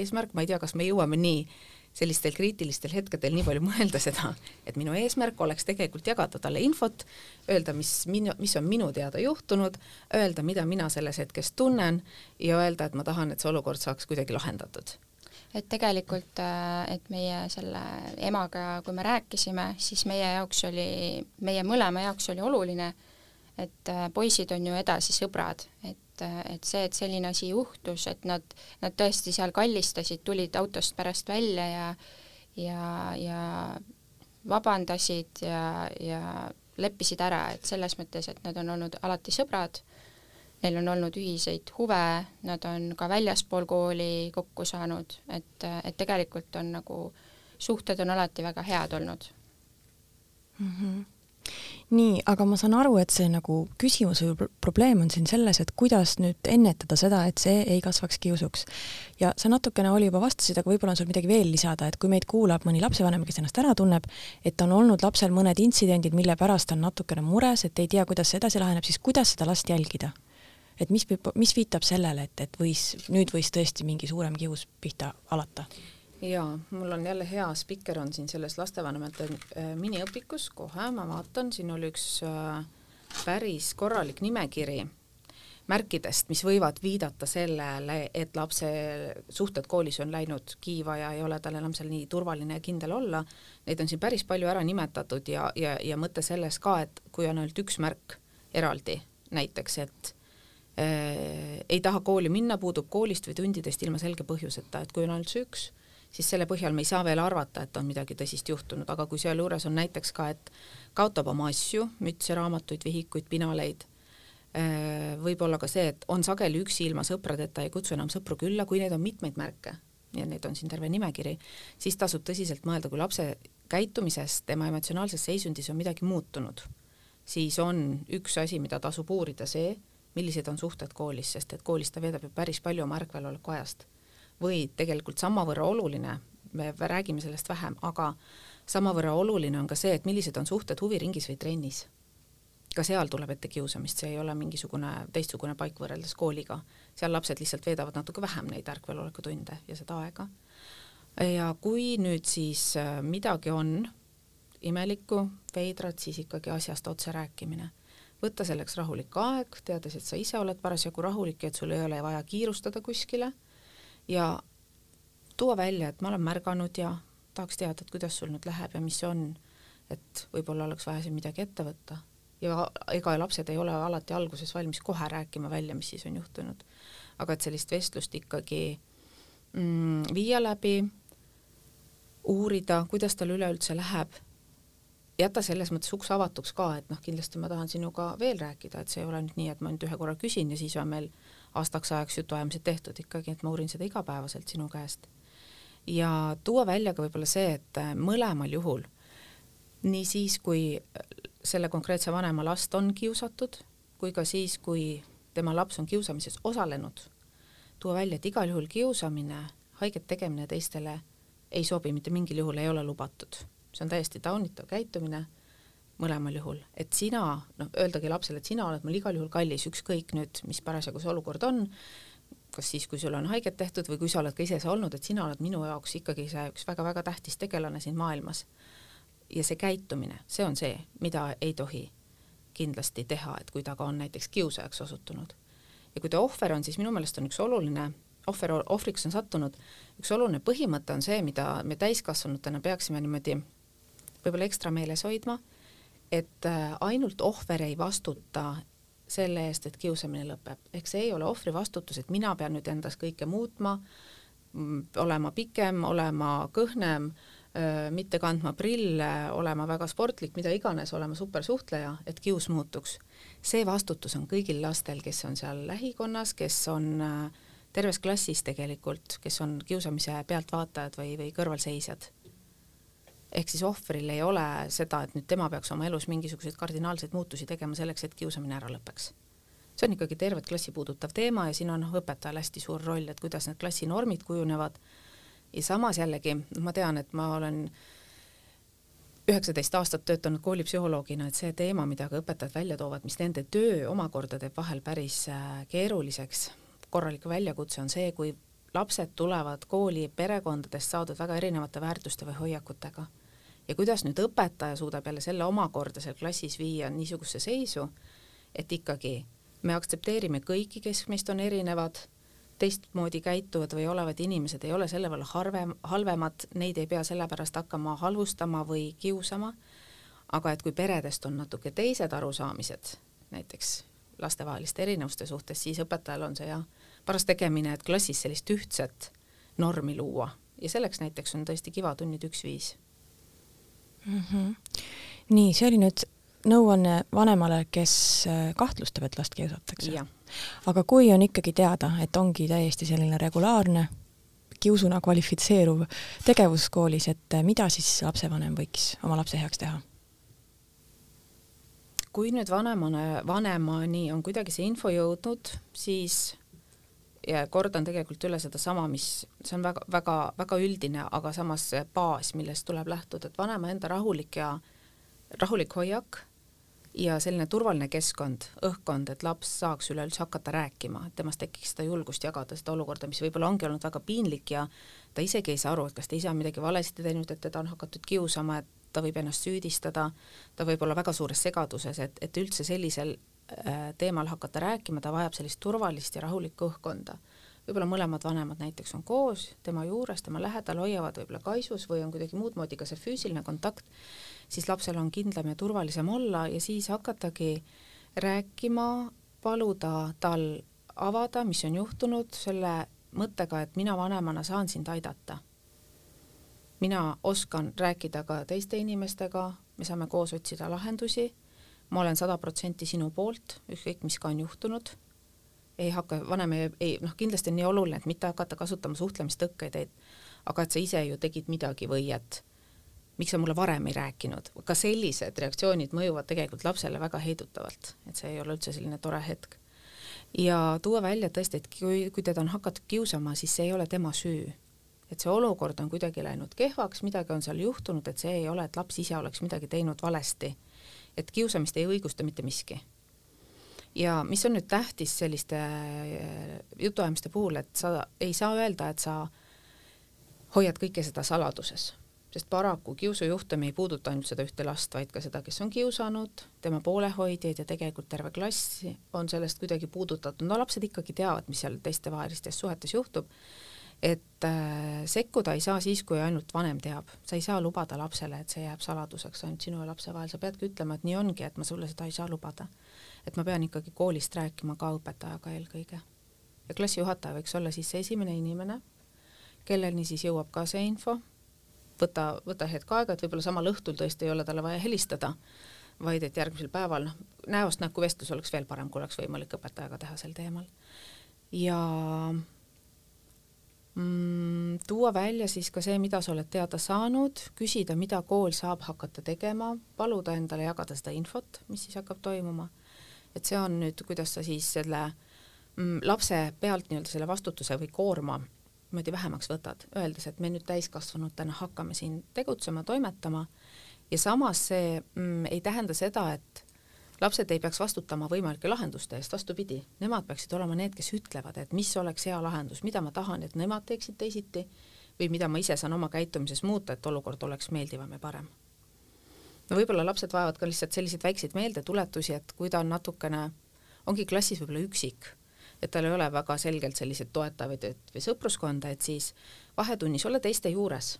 eesmärk, ma ei tea, kas me jõuame nii sellistel kriitilistel hetkedel nii palju mõelda seda, et minu eesmärk oleks tegelikult jagada talle infot, öelda, mis minu, mis on minu teada juhtunud, öelda, mida mina selles hetkes tunnen ja öelda, et ma tahan, et see olukord saaks kuidagi lahendatud et tegelikult, äh, et meie selle emaga, kui me rääkisime, siis meie jaoks oli, meie mõlema jaoks oli oluline, et äh, poisid on ju edasi sõbrad, et, äh, et see, et selline asi juhtus, et nad, nad tõesti seal kallistasid, tulid autost pärast välja ja ja, ja vabandasid ja, ja leppisid ära, et selles mõttes, et nad on olnud alati sõbrad neil on olnud ühiseid huve, nad on ka väljaspool kooli kokku saanud, et, et tegelikult on nagu, suhted on alati väga head olnud mm. -hmm nii, aga ma saan aru, et see nagu küsimus või probleem on siin selles, et kuidas nüüd ennetada seda, et see ei kasvaks kiusuks. ja sa natukene oli juba vastasid, aga võib-olla on sul midagi veel lisada, et kui meid kuulab mõni lapsevanem, kes ennast ära tunneb, et on olnud lapsel mõned intsidendid, mille pärast on natukene mures, et ei tea, kuidas see edasi laheneb, siis kuidas seda last jälgida? Et mis, mis viitab sellele, et, et võis, nüüd võis tõesti mingi suurem kius pihta alata? jaa, mul on jälle hea spikker on siin selles lastevanemate äh, miniõpikus, kohe ma vaatan, siin oli üks äh, päris korralik nimekiri märkidest, mis võivad viidata sellele, et lapse suhted koolis on läinud kiiva ja ei ole tal enam seal nii turvaline ja kindel olla, neid on siin päris palju ära nimetatud ja, ja, ja mõte selles ka, et kui on ainult üks märk eraldi, näiteks et ei taha kooli minna, puudub koolist või tundidest ilma selge põhjuseta, et kui on ainult see üks, siis selle põhjal me ei saa veel arvata, et on midagi tõsist juhtunud, aga kui sealjuures on näiteks ka, et kaotab oma asju, mütse, raamatuid, vihikuid, pinaleid, äh, võib olla ka see, et on sageli üksi ilma sõpradeta, ei kutsu enam sõpru külla, kui neid on mitmeid märke ja neid on siin terve nimekiri, siis tasub tõsiselt mõelda, kui lapse käitumisest, tema emotsionaalses seisundis on midagi muutunud, siis on üks asi, mida tasub uurida, see, millised on suhted koolis, sest et koolis ta veedab ju päris palju oma ärkveloleku ajast. või tegelikult samavõrra oluline, me räägime sellest vähem, aga samavõrra oluline on ka see, et millised on suhted huviringis või trennis. ka seal tuleb ette kiusamist, see ei ole mingisugune teistsugune paik võrreldes kooliga. seal lapsed lihtsalt veedavad natuke vähem neid ärkveloleku tunde ja seda aega. ja kui nüüd siis äh, midagi on imelikku, veidrat, siis ikkagi asjast otse rääkimine võtta selleks rahulik aeg, teades, et sa ise oled parasjagu rahulik ja et sul ei ole vaja kiirustada kuskile ja tuua välja, et ma olen märganud ja tahaks teada, et kuidas sul nüüd läheb ja mis see on, et võib-olla oleks vaja siin midagi ette võtta. ja ega lapsed ei ole alati alguses valmis kohe rääkima välja, mis siis on juhtunud. aga et sellist vestlust ikkagi mm, viia läbi, uurida, kuidas tal üleüldse läheb jäta selles mõttes uks avatuks ka, et noh, kindlasti ma tahan sinuga veel rääkida, et see ei ole nüüd nii, et ma nüüd ühe korra küsin ja siis on meil aastaks ajaks jutuajamised tehtud ikkagi, et ma uurin seda igapäevaselt sinu käest. ja tuua välja ka võib-olla see, et mõlemal juhul, nii siis, kui selle konkreetse vanema last on kiusatud, kui ka siis, kui tema laps on kiusamises osalenud, tuua välja, et igal juhul kiusamine, haiget tegemine teistele ei sobi, mitte mingil juhul ei ole lubatud see on täiesti taunitav käitumine mõlemal juhul, et sina, noh, öeldagi lapsele, et sina oled mul igal juhul kallis, ükskõik nüüd, mis parasjagu see olukord on, kas siis, kui sul on haiget tehtud või kui sa oled ka ise see olnud, et sina oled minu jaoks ikkagi see üks väga-väga tähtis tegelane siin maailmas. ja see käitumine, see on see, mida ei tohi kindlasti teha, et kui ta ka on näiteks kiusajaks osutunud. ja kui ta ohver on, siis minu meelest on üks oluline ohver, ohvriks on sattunud, üks oluline põhimõte on see, mida me täiskasvanutena peaksime niimoodi võib-olla ekstra meeles hoidma, et äh, ainult ohver ei vastuta selle eest, et kiusamine lõpeb, ehk see ei ole ohvri vastutus, et mina pean nüüd endas kõike muutma, mm, olema pikem, olema kõhnem, mitte kandma prille, olema väga sportlik, mida iganes, olema supersuhtleja, et kius muutuks. see vastutus on kõigil lastel, kes on seal lähikonnas, kes on äh, terves klassis tegelikult, kes on kiusamise pealtvaatajad või, või kõrvalseisjad ehk siis ohvril ei ole seda, et nüüd tema peaks oma elus mingisuguseid kardinaalseid muutusi tegema selleks, et kiusamine ära lõpeks. see on ikkagi tervet klassi puudutav teema ja siin on õpetajal hästi suur roll, et kuidas need klassinormid kujunevad ja samas jällegi ma tean, et ma olen üheksateist aastat töötanud koolipsühholoogina, et see teema, mida ka õpetajad välja toovad, mis nende töö omakorda teeb vahel päris äh, keeruliseks, korralik väljakutse on see, kui lapsed tulevad kooli perekondadest saadud väga erinevate väärtuste või hoiakutega ja kuidas nüüd õpetaja suudab jälle selle omakorda seal klassis viia niisugusesse seisu, et ikkagi me aktsepteerime kõiki, kes meist on erinevad, teistmoodi käituvad või olevad inimesed ei ole selle võrra harvem, halvemad, neid ei pea sellepärast hakkama halvustama või kiusama, aga et kui peredest on natuke teised arusaamised, näiteks lastevaheliste erinevuste suhtes, siis õpetajal on see jah, paras tegemine, et klassis sellist ühtset normi luua. Ja selleks näiteks on tõesti kivatunnid üks-viis mm. -hmm. nii, see oli nüüd nõuanne vanemale, kes äh, kahtlustab, et last kiusatakse. aga kui on ikkagi teada, et ongi täiesti selline regulaarne kiusuna kvalifitseeruv tegevus koolis, et äh, mida siis lapsevanem võiks oma lapse heaks teha? kui nüüd vanemana, vanemani on kuidagi see info jõudnud, siis ja kordan tegelikult üle sedasama, mis, see on väga, väga, väga üldine, aga samas see baas, millest tuleb lähtuda, et vanema enda rahulik ja, rahulik hoiak ja selline turvaline keskkond, õhkkond, et laps saaks üleüldse hakata rääkima, et temast tekiks seda julgust jagada seda olukorda, mis võib-olla ongi olnud väga piinlik ja ta isegi ei saa aru, et kas ta ise on midagi valesti teinud, et teda on hakatud kiusama, et ta võib ennast süüdistada, ta võib olla väga suures segaduses, et, et üldse sellisel teemal hakata rääkima, ta vajab sellist turvalist ja rahulikku õhkkonda. võib-olla mõlemad vanemad näiteks on koos, tema juures, tema lähedal, hoiavad võib-olla kaisus või on kuidagi muud moodi ka see füüsiline kontakt, siis lapsel on kindlam ja turvalisem olla ja siis hakatagi rääkima, paluda tal avada, mis on juhtunud, selle mõttega, et mina vanemana saan sind aidata. mina oskan rääkida ka teiste inimestega, me saame koos otsida lahendusi ma olen sada protsenti sinu poolt, ükskõik mis ka on juhtunud, ei hakka, vanem ei, ei noh, kindlasti on nii oluline, et mitte hakata kasutama suhtlemistõkkeid, et aga et sa ise ju tegid midagi või et miks sa mulle varem ei rääkinud, ka sellised reaktsioonid mõjuvad tegelikult lapsele väga heidutavalt, et see ei ole üldse selline tore hetk. ja tuua välja tõesti, et kui, kui teda on hakatud kiusama, siis see ei ole tema süü. et see olukord on kuidagi läinud kehvaks, midagi on seal juhtunud, et see ei ole, et laps ise oleks midagi teinud valesti et kiusamist ei õigusta mitte miski. ja mis on nüüd tähtis selliste äh, jutuajamiste puhul, et sa ei saa öelda, et sa hoiad kõike seda saladuses, sest paraku kiusujuhtum ei puuduta ainult seda ühte last, vaid ka seda, kes on kiusanud, tema poolehoidjaid ja tegelikult terve klass on sellest kuidagi puudutatud, no lapsed ikkagi teavad, mis seal teiste-vahelistes suhetes juhtub et äh, sekkuda ei saa siis, kui ainult vanem teab, sa ei saa lubada lapsele, et see jääb saladuseks ainult sinu ja lapse vahel, sa peadki ütlema, et nii ongi, et ma sulle seda ei saa lubada. et ma pean ikkagi koolist rääkima ka õpetajaga eelkõige. ja klassijuhataja võiks olla siis see esimene inimene, kelleni siis jõuab ka see info võta, võta hetk aega, et võib-olla samal õhtul tõesti ei ole talle vaja helistada, vaid et järgmisel päeval, noh, näost näkku vestlus oleks veel parem, kui oleks võimalik õpetajaga teha sel teemal. ja mm, tuua välja siis ka see, mida sa oled teada saanud, küsida, mida kool saab hakata tegema, paluda endale jagada seda infot, mis siis hakkab toimuma. et see on nüüd, kuidas sa siis selle mm, lapse pealt nii-öelda selle vastutuse või koorma niimoodi vähemaks võtad, öeldes, et me nüüd täiskasvanutena hakkame siin tegutsema, toimetama ja samas see mm, ei tähenda seda, et lapsed ei peaks vastutama võimalike lahenduste eest, vastupidi, nemad peaksid olema need, kes ütlevad, et mis oleks hea lahendus, mida ma tahan, et nemad teeksid teisiti või mida ma ise saan oma käitumises muuta, et olukord oleks meeldivam ja parem. no võib-olla lapsed vajavad ka lihtsalt selliseid väikseid meeldetuletusi, et kui ta on natukene, ongi klassis võib-olla üksik, et tal ei ole väga selgelt selliseid toetavaid või sõpruskonda, et siis vahetunnis olla teiste juures,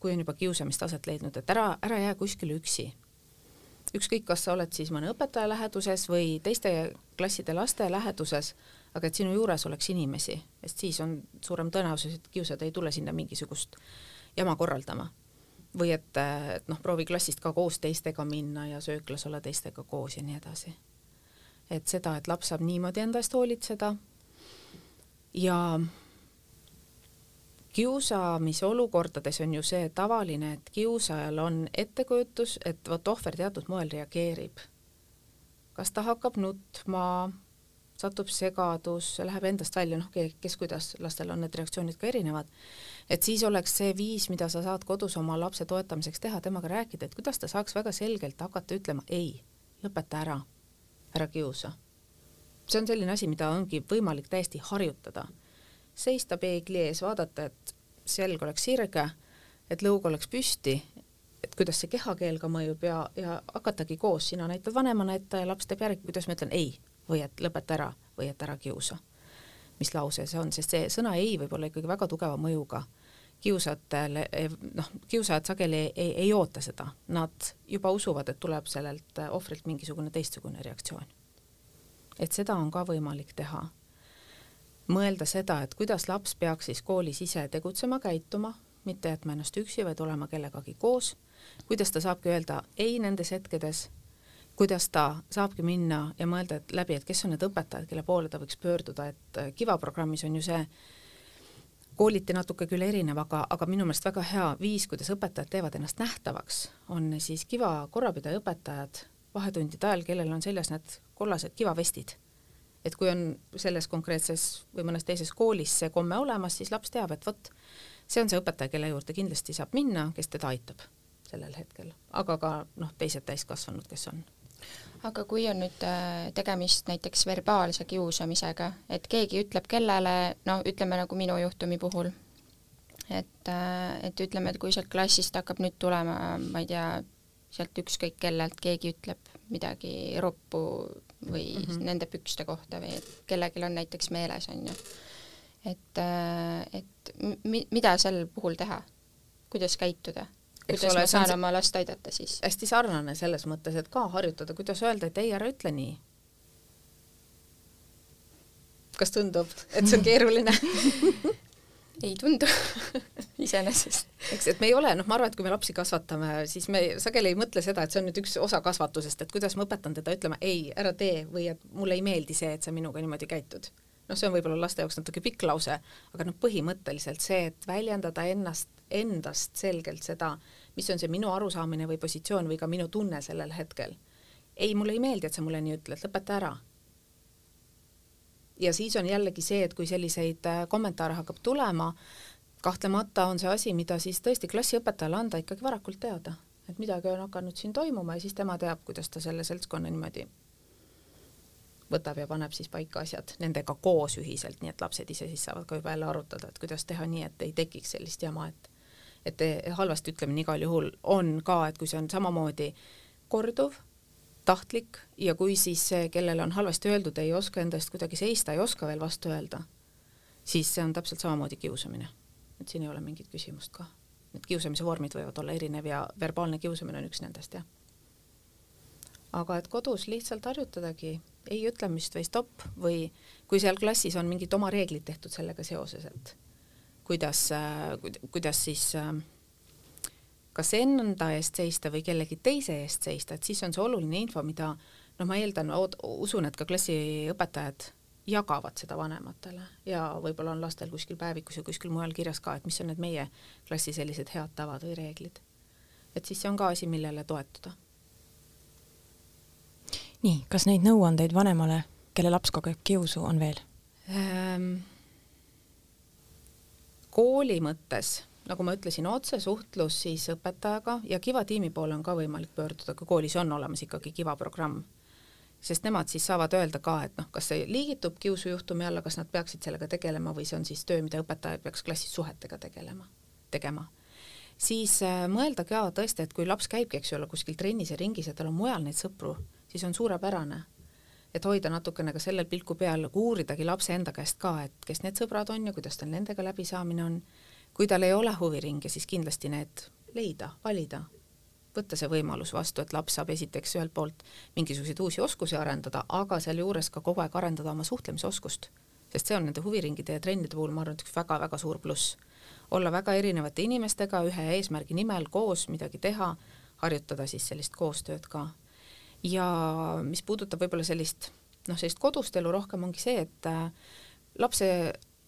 kui on juba kiusamist aset leidnud, et ära, ära jää kuskile üksi ükskõik, kas sa oled siis mõne õpetaja läheduses või teiste klasside laste läheduses, aga et sinu juures oleks inimesi, sest siis on suurem tõenäosus, et kiusajad ei tule sinna mingisugust jama korraldama. või et, et noh, proovi klassist ka koos teistega minna ja sööklas olla teistega koos ja nii edasi. et seda, et laps saab niimoodi enda eest hoolitseda ja kiusamise olukordades on ju see tavaline, et kiusajal on ettekujutus, et vot ohver teatud moel reageerib. kas ta hakkab nutma, satub segadusse, läheb endast välja, noh, kes kuidas, lastel on need reaktsioonid ka erinevad, et siis oleks see viis, mida sa saad kodus oma lapse toetamiseks teha, temaga rääkida, et kuidas ta saaks väga selgelt hakata ütlema ei, lõpeta ära, ära kiusa. see on selline asi, mida ongi võimalik täiesti harjutada seista peegli ees, vaadata, et selg oleks sirge, et lõug oleks püsti, et kuidas see kehakeel ka mõjub ja, ja hakatagi koos, sina näitad vanemana ette ja laps teeb järgi, kuidas ma ütlen ei või et lõpeta ära või et ära kiusa. mis lause see on, sest see sõna ei võib olla ikkagi väga tugeva mõjuga. kiusajatele, noh, kiusajad sageli ei, ei, ei oota seda, nad juba usuvad, et tuleb sellelt ohvrilt mingisugune teistsugune reaktsioon. et seda on ka võimalik teha mõelda seda, et kuidas laps peaks siis koolis ise tegutsema, käituma, mitte jätma ennast üksi, vaid olema kellegagi koos, kuidas ta saabki öelda ei nendes hetkedes, kuidas ta saabki minna ja mõelda et läbi, et kes on need õpetajad, kelle poole ta võiks pöörduda, et äh, Kiva programmis on ju see kooliti natuke küll erinev, aga, aga minu meelest väga hea viis, kuidas õpetajad teevad ennast nähtavaks, on siis Kiva korrapidaja õpetajad vahetundide ajal, kellel on seljas need kollased kivavestid et kui on selles konkreetses või mõnes teises koolis see komme olemas, siis laps teab, et vot, see on see õpetaja, kelle juurde kindlasti saab minna, kes teda aitab sellel hetkel, aga ka noh, teised täiskasvanud, kes on. aga kui on nüüd äh, tegemist näiteks verbaalse kiusamisega, et keegi ütleb kellele, no ütleme nagu minu juhtumi puhul, et, äh, et ütleme, et kui sealt klassist hakkab nüüd tulema, ma ei tea, sealt ükskõik kellelt keegi ütleb midagi roppu või mm -hmm. nende pükste kohta või kellelgi on näiteks meeles, on ju. et, äh, et mi-, mida sel puhul teha? kuidas käituda? kuidas ole, ma saan oma last aidata siis? hästi sarnane selles mõttes, et ka harjutada, kuidas öelda, et ei, ära ütle nii. kas tundub, et see on keeruline ei tundu iseenesest. eks, et me ei ole, noh, ma arvan, et kui me lapsi kasvatame, siis me sageli ei mõtle seda, et see on nüüd üks osa kasvatusest, et kuidas ma õpetan teda ütlema ei, ära tee või et mulle ei meeldi see, et sa minuga niimoodi käitud. noh, see on võib-olla laste jaoks natuke pikk lause, aga noh, põhimõtteliselt see, et väljendada ennast, endast selgelt seda, mis on see minu arusaamine või positsioon või ka minu tunne sellel hetkel. ei, mulle ei meeldi, et sa mulle nii ütled, lõpeta ära ja siis on jällegi see, et kui selliseid äh, kommentaare hakkab tulema, kahtlemata on see asi, mida siis tõesti klassiõpetajale anda ikkagi varakult teada, et midagi on hakanud siin toimuma ja siis tema teab, kuidas ta selle seltskonna niimoodi võtab ja paneb siis paika asjad nendega koos ühiselt, nii et lapsed ise siis saavad ka juba jälle arutada, et kuidas teha nii, et ei tekiks sellist jama, et et halvasti ütlemine igal juhul on ka, et kui see on samamoodi korduv tahtlik ja kui siis see, kellele on halvasti öeldud, ei oska enda eest kuidagi seista, ei oska veel vastu öelda, siis see on täpselt samamoodi kiusamine. et siin ei ole mingit küsimust ka. Need kiusamise vormid võivad olla erinev ja verbaalne kiusamine on üks nendest, jah. aga et kodus lihtsalt harjutadagi ei ütlemist või stopp või kui seal klassis on mingid oma reeglid tehtud sellega seoses, et kuidas, kuidas siis äh, kas enda eest seista või kellegi teise eest seista, et siis on see oluline info, mida noh, ma eeldan, usun, et ka klassiõpetajad jagavad seda vanematele ja võib-olla on lastel kuskil päevikus ja kuskil mujal kirjas ka, et mis on need meie klassi sellised head tavad või reeglid. et siis see on ka asi, millele toetuda. nii, kas neid nõuandeid vanemale, kelle laps kogeb kiusu, on veel ähm,? kooli mõttes nagu ma ütlesin, otsesuhtlus siis õpetajaga ja Kiva tiimi poole on ka võimalik pöörduda, kui koolis on olemas ikkagi Kiva programm. sest nemad siis saavad öelda ka, et noh, kas see liigitub kiusujuhtumi alla, kas nad peaksid sellega tegelema või see on siis töö, mida õpetaja peaks klassis suhetega tegelema, tegema. siis äh, mõelda ka tõesti, et kui laps käibki, eks ole, kuskil trennis ja ringis ja tal on mujal neid sõpru, siis on suurepärane et hoida natukene ka sellel pilku peal, uuridagi lapse enda käest ka, et kes need sõbrad on ja kuidas tal nendega läbisaamine on kui tal ei ole huviringe, siis kindlasti need leida, valida, võtta see võimalus vastu, et laps saab esiteks ühelt poolt mingisuguseid uusi oskusi arendada, aga sealjuures ka kogu aeg arendada oma suhtlemisoskust. sest see on nende huviringide ja trennide puhul, ma arvan, et üks väga-väga suur pluss. olla väga erinevate inimestega ühe eesmärgi nimel koos midagi teha, harjutada siis sellist koostööd ka. ja mis puudutab võib-olla sellist noh, sellist kodust elu rohkem ongi see, et äh, lapse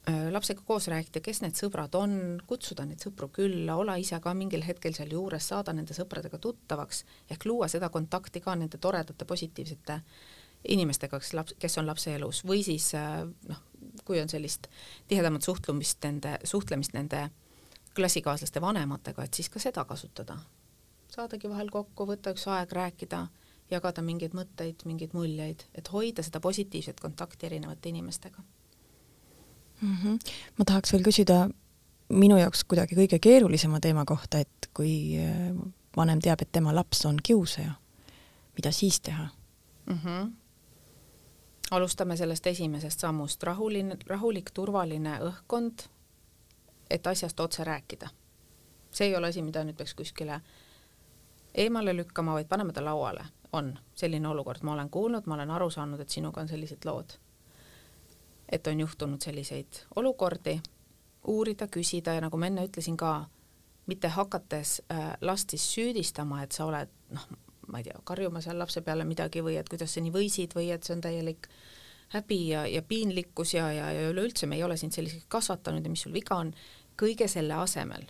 lapsega koos rääkida, kes need sõbrad on, kutsuda neid sõpru külla, olla ise ka mingil hetkel seal juures, saada nende sõpradega tuttavaks, ehk luua seda kontakti ka nende toredate positiivsete inimestega, kes laps, kes on lapse elus või siis äh, noh, kui on sellist tihedamat suhtlemist nende, suhtlemist nende klassikaaslaste vanematega, et siis ka seda kasutada. saadagi vahel kokku, võtta üks aeg, rääkida, jagada mingeid mõtteid, mingeid muljeid, et hoida seda positiivset kontakti erinevate inimestega mm. -hmm. ma tahaks veel küsida minu jaoks kuidagi kõige keerulisema teema kohta, et kui äh, vanem teab, et tema laps on kiusaja, mida siis teha mm? -hmm. alustame sellest esimesest sammust, rahuline, rahulik, turvaline õhkkond, et asjast otse rääkida. see ei ole asi, mida nüüd peaks kuskile eemale lükkama, vaid paneme ta lauale. on selline olukord, ma olen kuulnud, ma olen aru saanud, et sinuga on sellised lood et on juhtunud selliseid olukordi, uurida, küsida ja nagu ma enne ütlesin ka, mitte hakates äh, last siis süüdistama, et sa oled noh, ma ei tea, karjuma seal lapse peale midagi või et kuidas sa nii võisid või et see on täielik häbi ja, ja piinlikkus ja, ja, ja üleüldse me ei ole sind selliseks kasvatanud ja mis sul viga on, kõige selle asemel,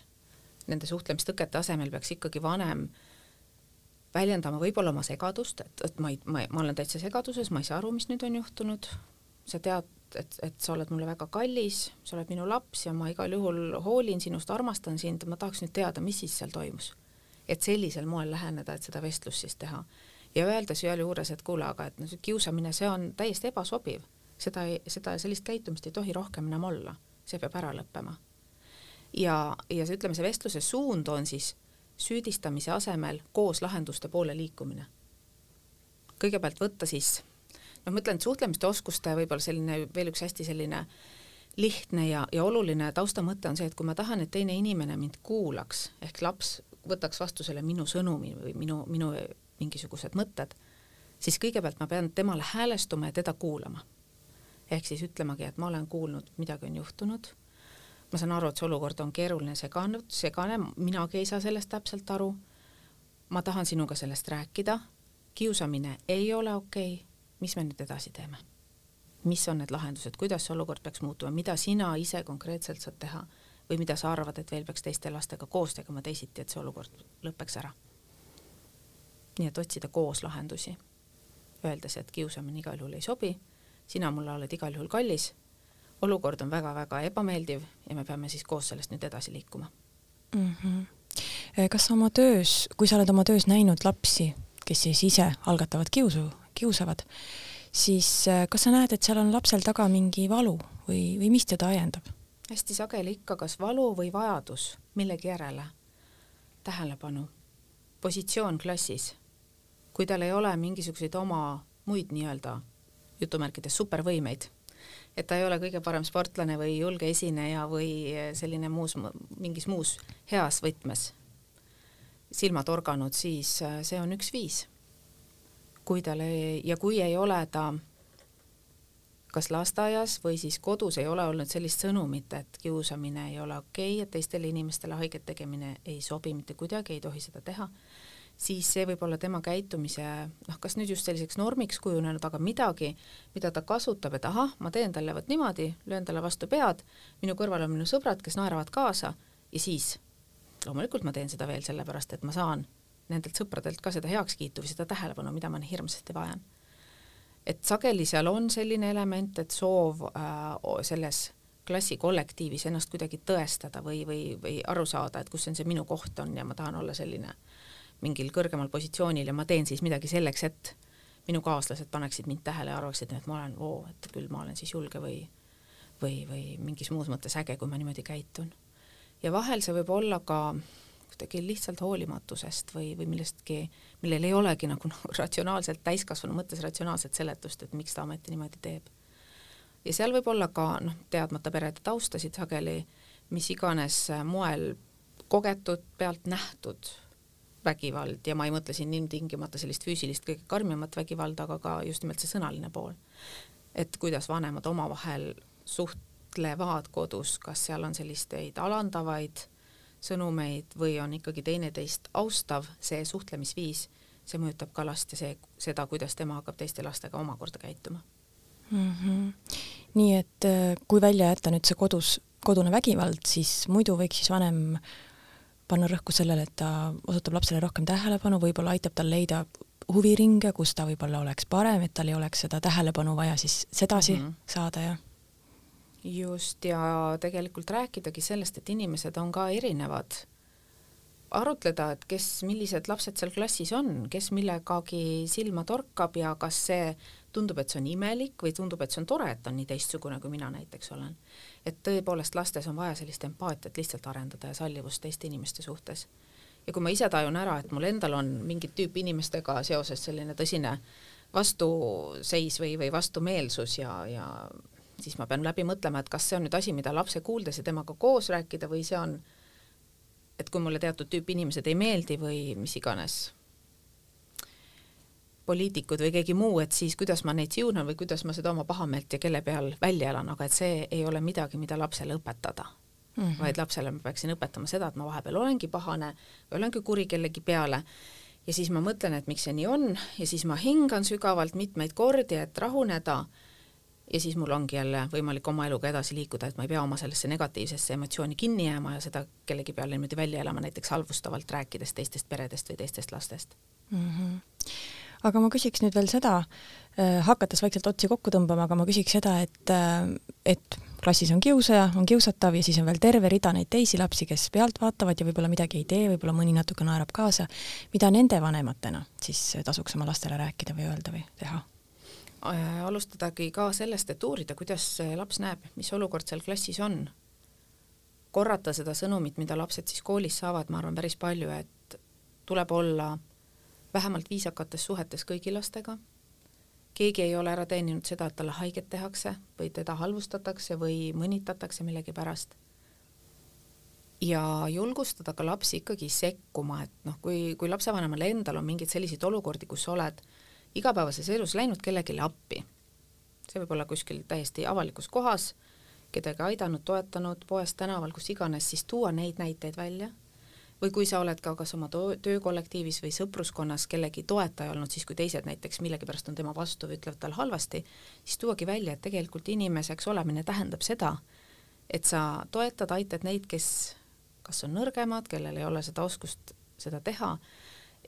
nende suhtlemistõkete asemel peaks ikkagi vanem väljendama võib-olla oma segadust, et, et ma ei, ma, ma olen täitsa segaduses, ma ei saa aru, mis nüüd on juhtunud, sa tead et, et sa oled mulle väga kallis, sa oled minu laps ja ma igal juhul hoolin sinust, armastan sind, ma tahaks nüüd teada, mis siis seal toimus. et sellisel moel läheneda, et seda vestlust siis teha. ja öelda sealjuures, et kuule, aga et noh, see kiusamine, see on täiesti ebasobiv. seda ei, seda, sellist käitumist ei tohi rohkem enam olla, see peab ära lõppema. ja, ja see, ütleme, see vestluse suund on siis süüdistamise asemel koos lahenduste poole liikumine. kõigepealt võtta siis ma ütlen, et suhtlemiste oskuste võib-olla selline veel üks hästi selline lihtne ja, ja oluline taustamõte on see, et kui ma tahan, et teine inimene mind kuulaks, ehk laps võtaks vastu selle minu sõnumi või minu, minu mingisugused mõtted, siis kõigepealt ma pean temale häälestuma ja teda kuulama. ehk siis ütlemagi, et ma olen kuulnud, midagi on juhtunud, ma saan aru, et see olukord on keeruline, segane, segane, minagi ei saa sellest täpselt aru, ma tahan sinuga sellest rääkida, kiusamine ei ole okei. okay mis me nüüd edasi teeme? mis on need lahendused, kuidas see olukord peaks muutuma, mida sina ise konkreetselt saad teha või mida sa arvad, et veel peaks teiste lastega koos tegema teisiti, et see olukord lõpeks ära? nii et otsida koos lahendusi, öeldes, et kiusamine igal juhul ei sobi, sina mulle oled igal juhul kallis, olukord on väga-väga ebameeldiv ja me peame siis koos sellest nüüd edasi liikuma mm. -hmm. kas sa oma töös, kui sa oled oma töös näinud lapsi, kes siis ise algatavad kiusu kiusavad, siis äh, kas sa näed, et seal on lapsel taga mingi valu või, või mis teda ajendab? hästi sageli ikka kas valu või vajadus millegi järele, tähelepanu, positsioon klassis. kui tal ei ole mingisuguseid oma muid nii-öelda jutumärkides supervõimeid, et ta ei ole kõige parem sportlane või julge esineja või selline muus, mingis muus heas võtmes silma torganud, siis äh, see on üks viis kui tal ei, ja kui ei ole ta kas lasteaias või siis kodus ei ole olnud sellist sõnumit, et kiusamine ei ole okei okay,, et teistele inimestele haiget tegemine ei sobi mitte kuidagi, ei tohi seda teha, siis see võib olla tema käitumise noh, kas nüüd just selliseks normiks kujunenud, aga midagi, mida ta kasutab, et ahah, ma teen talle vot niimoodi, löön talle vastu pead, minu kõrval on minu sõbrad, kes naeravad kaasa ja siis? Loomulikult ma teen seda veel sellepärast, et ma saan nendelt sõpradelt ka seda heakskiitu või seda tähelepanu, mida ma hirmsasti vajan et sageli seal on selline element, et soov äh, selles klassikollektiivis ennast kuidagi tõestada või, või, või aru saada, et kus on see minu koht on ja ma tahan olla selline mingil kõrgemal positsioonil ja ma teen siis midagi selleks, et minu kaaslased paneksid mind tähele ja arvaksid, et ma olen, oo, et küll ma olen siis julge või või, või mingis muus mõttes äge, kui ma niimoodi käitun. ja vahel see võib olla ka kuidagi lihtsalt hoolimatusest või, või millestki, millel ei olegi nagu noh, ratsionaalselt, täiskasvanu mõttes ratsionaalset seletust, et miks ta ometi niimoodi teeb. ja seal võib olla ka noh, teadmata perede taustasid sageli, mis iganes moel kogetud, pealt nähtud vägivald ja ma ei mõtle siin ilmtingimata sellist füüsilist kõige karmimat vägivalda, aga ka just nimelt see sõnaline pool. et kuidas vanemad omavahel suhtlevad kodus, kas seal on selliseid alandavaid sõnumeid või on ikkagi teineteist austav see suhtlemisviis, see mõjutab ka last ja see, seda, kuidas tema hakkab teiste lastega omakorda käituma mm. -hmm. nii et äh, kui välja jätta nüüd see kodus, kodune vägivald, siis muidu võiks siis vanem panna rõhku sellele, et ta osutab lapsele rohkem tähelepanu, võib-olla aitab tal leida huviringe, kus ta võib-olla oleks parem, et tal ei oleks seda tähelepanu vaja siis sedasi mm -hmm. saada, jah just, ja tegelikult rääkidagi sellest, et inimesed on ka erinevad, arutleda, et kes, millised lapsed seal klassis on, kes millegagi silma torkab ja kas see tundub, et see on imelik või tundub, et see on tore, et on nii teistsugune, kui mina näiteks olen. et tõepoolest lastes on vaja sellist empaatiat lihtsalt arendada ja sallivust teiste inimeste suhtes. ja kui ma ise tajun ära, et mul endal on mingit tüüpi inimestega seoses selline tõsine vastuseis või, või vastumeelsus ja, ja siis ma pean läbi mõtlema, et kas see on nüüd asi, mida lapse kuuldes ja temaga koos rääkida või see on, et kui mulle teatud tüüpi inimesed ei meeldi või mis iganes, poliitikud või keegi muu, et siis kuidas ma neid siunan või kuidas ma seda oma pahameelt ja kelle peal välja elan, aga et see ei ole midagi, mida lapsele õpetada mm. -hmm. vaid lapsele ma peaksin õpetama seda, et ma vahepeal olengi pahane või olengi kuri kellegi peale ja siis ma mõtlen, et miks see nii on ja siis ma hingan sügavalt mitmeid kordi, et rahuneda ja siis mul ongi jälle võimalik oma eluga edasi liikuda, et ma ei pea oma sellesse negatiivsesse emotsiooni kinni jääma ja seda kellegi peale niimoodi välja elama, näiteks halvustavalt rääkides teistest peredest või teistest lastest mm. -hmm. aga ma küsiks nüüd veel seda äh,, hakates vaikselt otsi kokku tõmbama, aga ma küsiks seda, et äh,, et klassis on kiusaja, on kiusatav ja siis on veel terve rida neid teisi lapsi, kes pealt vaatavad ja võib-olla midagi ei tee, võib-olla mõni natuke naerab kaasa, mida nende vanematena siis tasuks oma lastele rääkida või öelda või teha alustadagi ka sellest, et uurida, kuidas laps näeb, mis olukord seal klassis on. korrata seda sõnumit, mida lapsed siis koolis saavad, ma arvan, päris palju, et tuleb olla vähemalt viisakates suhetes kõigi lastega, keegi ei ole ära teeninud seda, et talle haiget tehakse või teda halvustatakse või mõnitatakse millegipärast. ja julgustada ka lapsi ikkagi sekkuma, et noh, kui, kui lapsevanemal endal on mingeid selliseid olukordi, kus sa oled igapäevases elus läinud kellelegi appi. see võib olla kuskil täiesti avalikus kohas, kedagi aidanud, toetanud, poes, tänaval, kus iganes, siis tuua neid näiteid välja või kui sa oled ka kas oma töökollektiivis või sõpruskonnas kellegi toetaja olnud, siis kui teised näiteks millegipärast on tema vastu või ütlevad talle halvasti, siis tuuagi välja, et tegelikult inimeseks olemine tähendab seda, et sa toetad, aitad neid, kes kas on nõrgemad, kellel ei ole seda oskust seda teha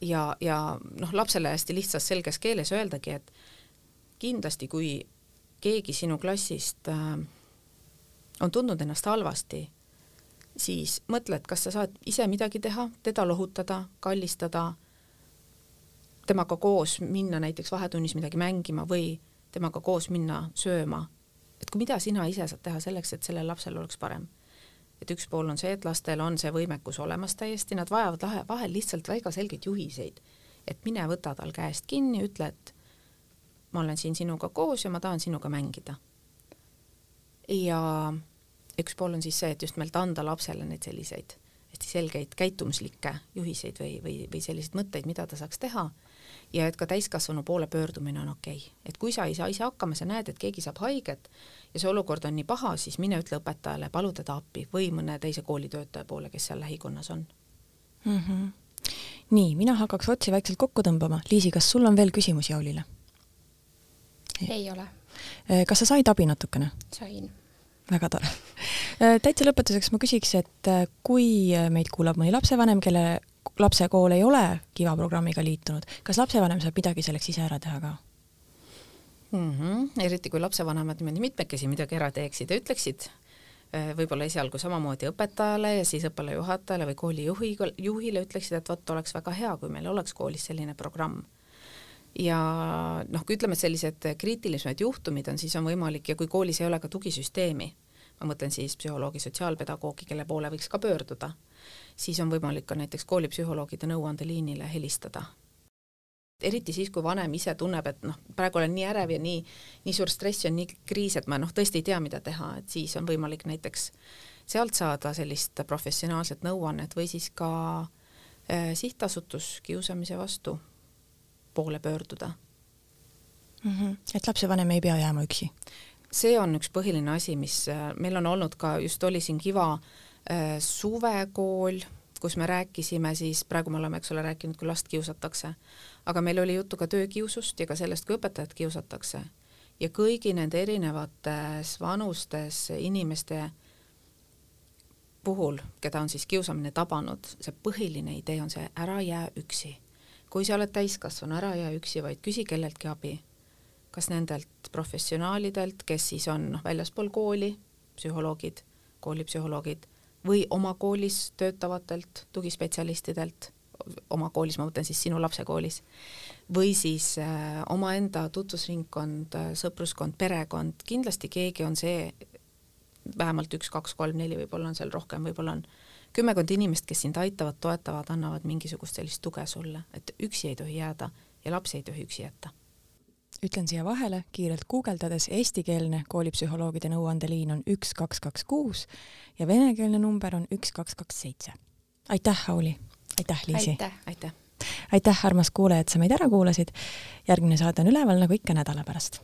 ja, ja noh, lapsele hästi lihtsas selges keeles öeldagi, et kindlasti, kui keegi sinu klassist äh, on tundnud ennast halvasti, siis mõtle, et kas sa saad ise midagi teha, teda lohutada, kallistada, temaga koos minna näiteks vahetunnis midagi mängima või temaga koos minna sööma. et kui mida sina ise saad teha selleks, et sellel lapsel oleks parem et üks pool on see, et lastel on see võimekus olemas täiesti, nad vajavad lahe, vahel lihtsalt väga selgeid juhiseid, et mine võta tal käest kinni, ütle, et ma olen siin sinuga koos ja ma tahan sinuga mängida. ja üks pool on siis see, et just nimelt anda lapsele neid selliseid hästi selgeid käitumuslikke juhiseid või, või, või selliseid mõtteid, mida ta saaks teha ja et ka täiskasvanu poole pöördumine on okei okay.. et kui sa ei saa ise hakkama, sa näed, et keegi saab haiget ja see olukord on nii paha, siis mine ütle õpetajale, palu teda appi või mõne teise koolitöötaja poole, kes seal lähikonnas on mm. -hmm. nii, mina hakkaks otsi vaikselt kokku tõmbama. Liisi, kas sul on veel küsimusi Jaulile? ei ole. Äh, kas sa said abi natukene? sain. väga tore. Äh, täitsa lõpetuseks ma küsiks, et äh, kui meid kuulab mõni lapsevanem, kelle lapse kool ei ole Kiva programmiga liitunud, kas lapsevanem saab midagi selleks ise ära teha ka? mm. -hmm. eriti kui lapsevanemad niimoodi mitmekesi midagi ära teeksid ja ütleksid äh, võib-olla esialgu samamoodi õpetajale ja siis õppealajuhatajale või koolijuhi, juhile ütleksid, et vot oleks väga hea, kui meil oleks koolis selline programm. ja noh, ütleme, et sellised kriitilisemad juhtumid on, siis on võimalik ja kui koolis ei ole ka tugisüsteemi, ma mõtlen siis psühholoogi, sotsiaalpedagoogi, kelle poole võiks ka pöörduda siis on võimalik ka näiteks koolipsühholoogide nõuandeliinile helistada. eriti siis, kui vanem ise tunneb, et noh, praegu olen nii ärev ja nii, nii suur stress ja nii kriis, et ma noh, tõesti ei tea, mida teha, et siis on võimalik näiteks sealt saada sellist professionaalset nõuannet või siis ka äh, sihtasutus kiusamise vastu poole pöörduda mm. -hmm. et lapsevanem ei pea jääma üksi? See on üks põhiline asi, mis äh, meil on olnud ka, just oli siin Kiva äh, suvekool, kus me rääkisime siis, praegu me oleme, eks ole, rääkinud, kui last kiusatakse, aga meil oli juttu ka töökiusust ja ka sellest, kui õpetajat kiusatakse. ja kõigi nende erinevates vanustes inimeste puhul, keda on siis kiusamine tabanud, see põhiline idee on see, ära jää üksi. kui sa oled täiskasvanu, ära jää üksi, vaid küsi kelleltki abi. Kas nendelt professionaalidelt, kes siis on noh, väljaspool kooli, psühholoogid, koolipsühholoogid või oma koolis töötavatelt tugispetsialistidelt, oma koolis, ma mõtlen siis sinu lapse koolis, või siis äh, omaenda tutvusringkond äh,, sõpruskond, perekond, kindlasti keegi on see, vähemalt üks, kaks, kolm, neli, võib-olla on seal rohkem, võib-olla on kümmekond inimest, kes sind aitavad, toetavad, annavad mingisugust sellist tuge sulle, et üksi ei tohi jääda ja lapsi ei tohi üksi jätta ütlen siia vahele kiirelt guugeldades, eestikeelne koolipsühholoogide nõuandeliin on üks, kaks, kaks, kuus ja venekeelne number on üks, kaks, kaks, seitse. aitäh, Auli! aitäh, Liisi! aitäh, aitäh! aitäh, armas kuulaja, et sa meid ära kuulasid. järgmine saade on üleval nagu ikka nädala pärast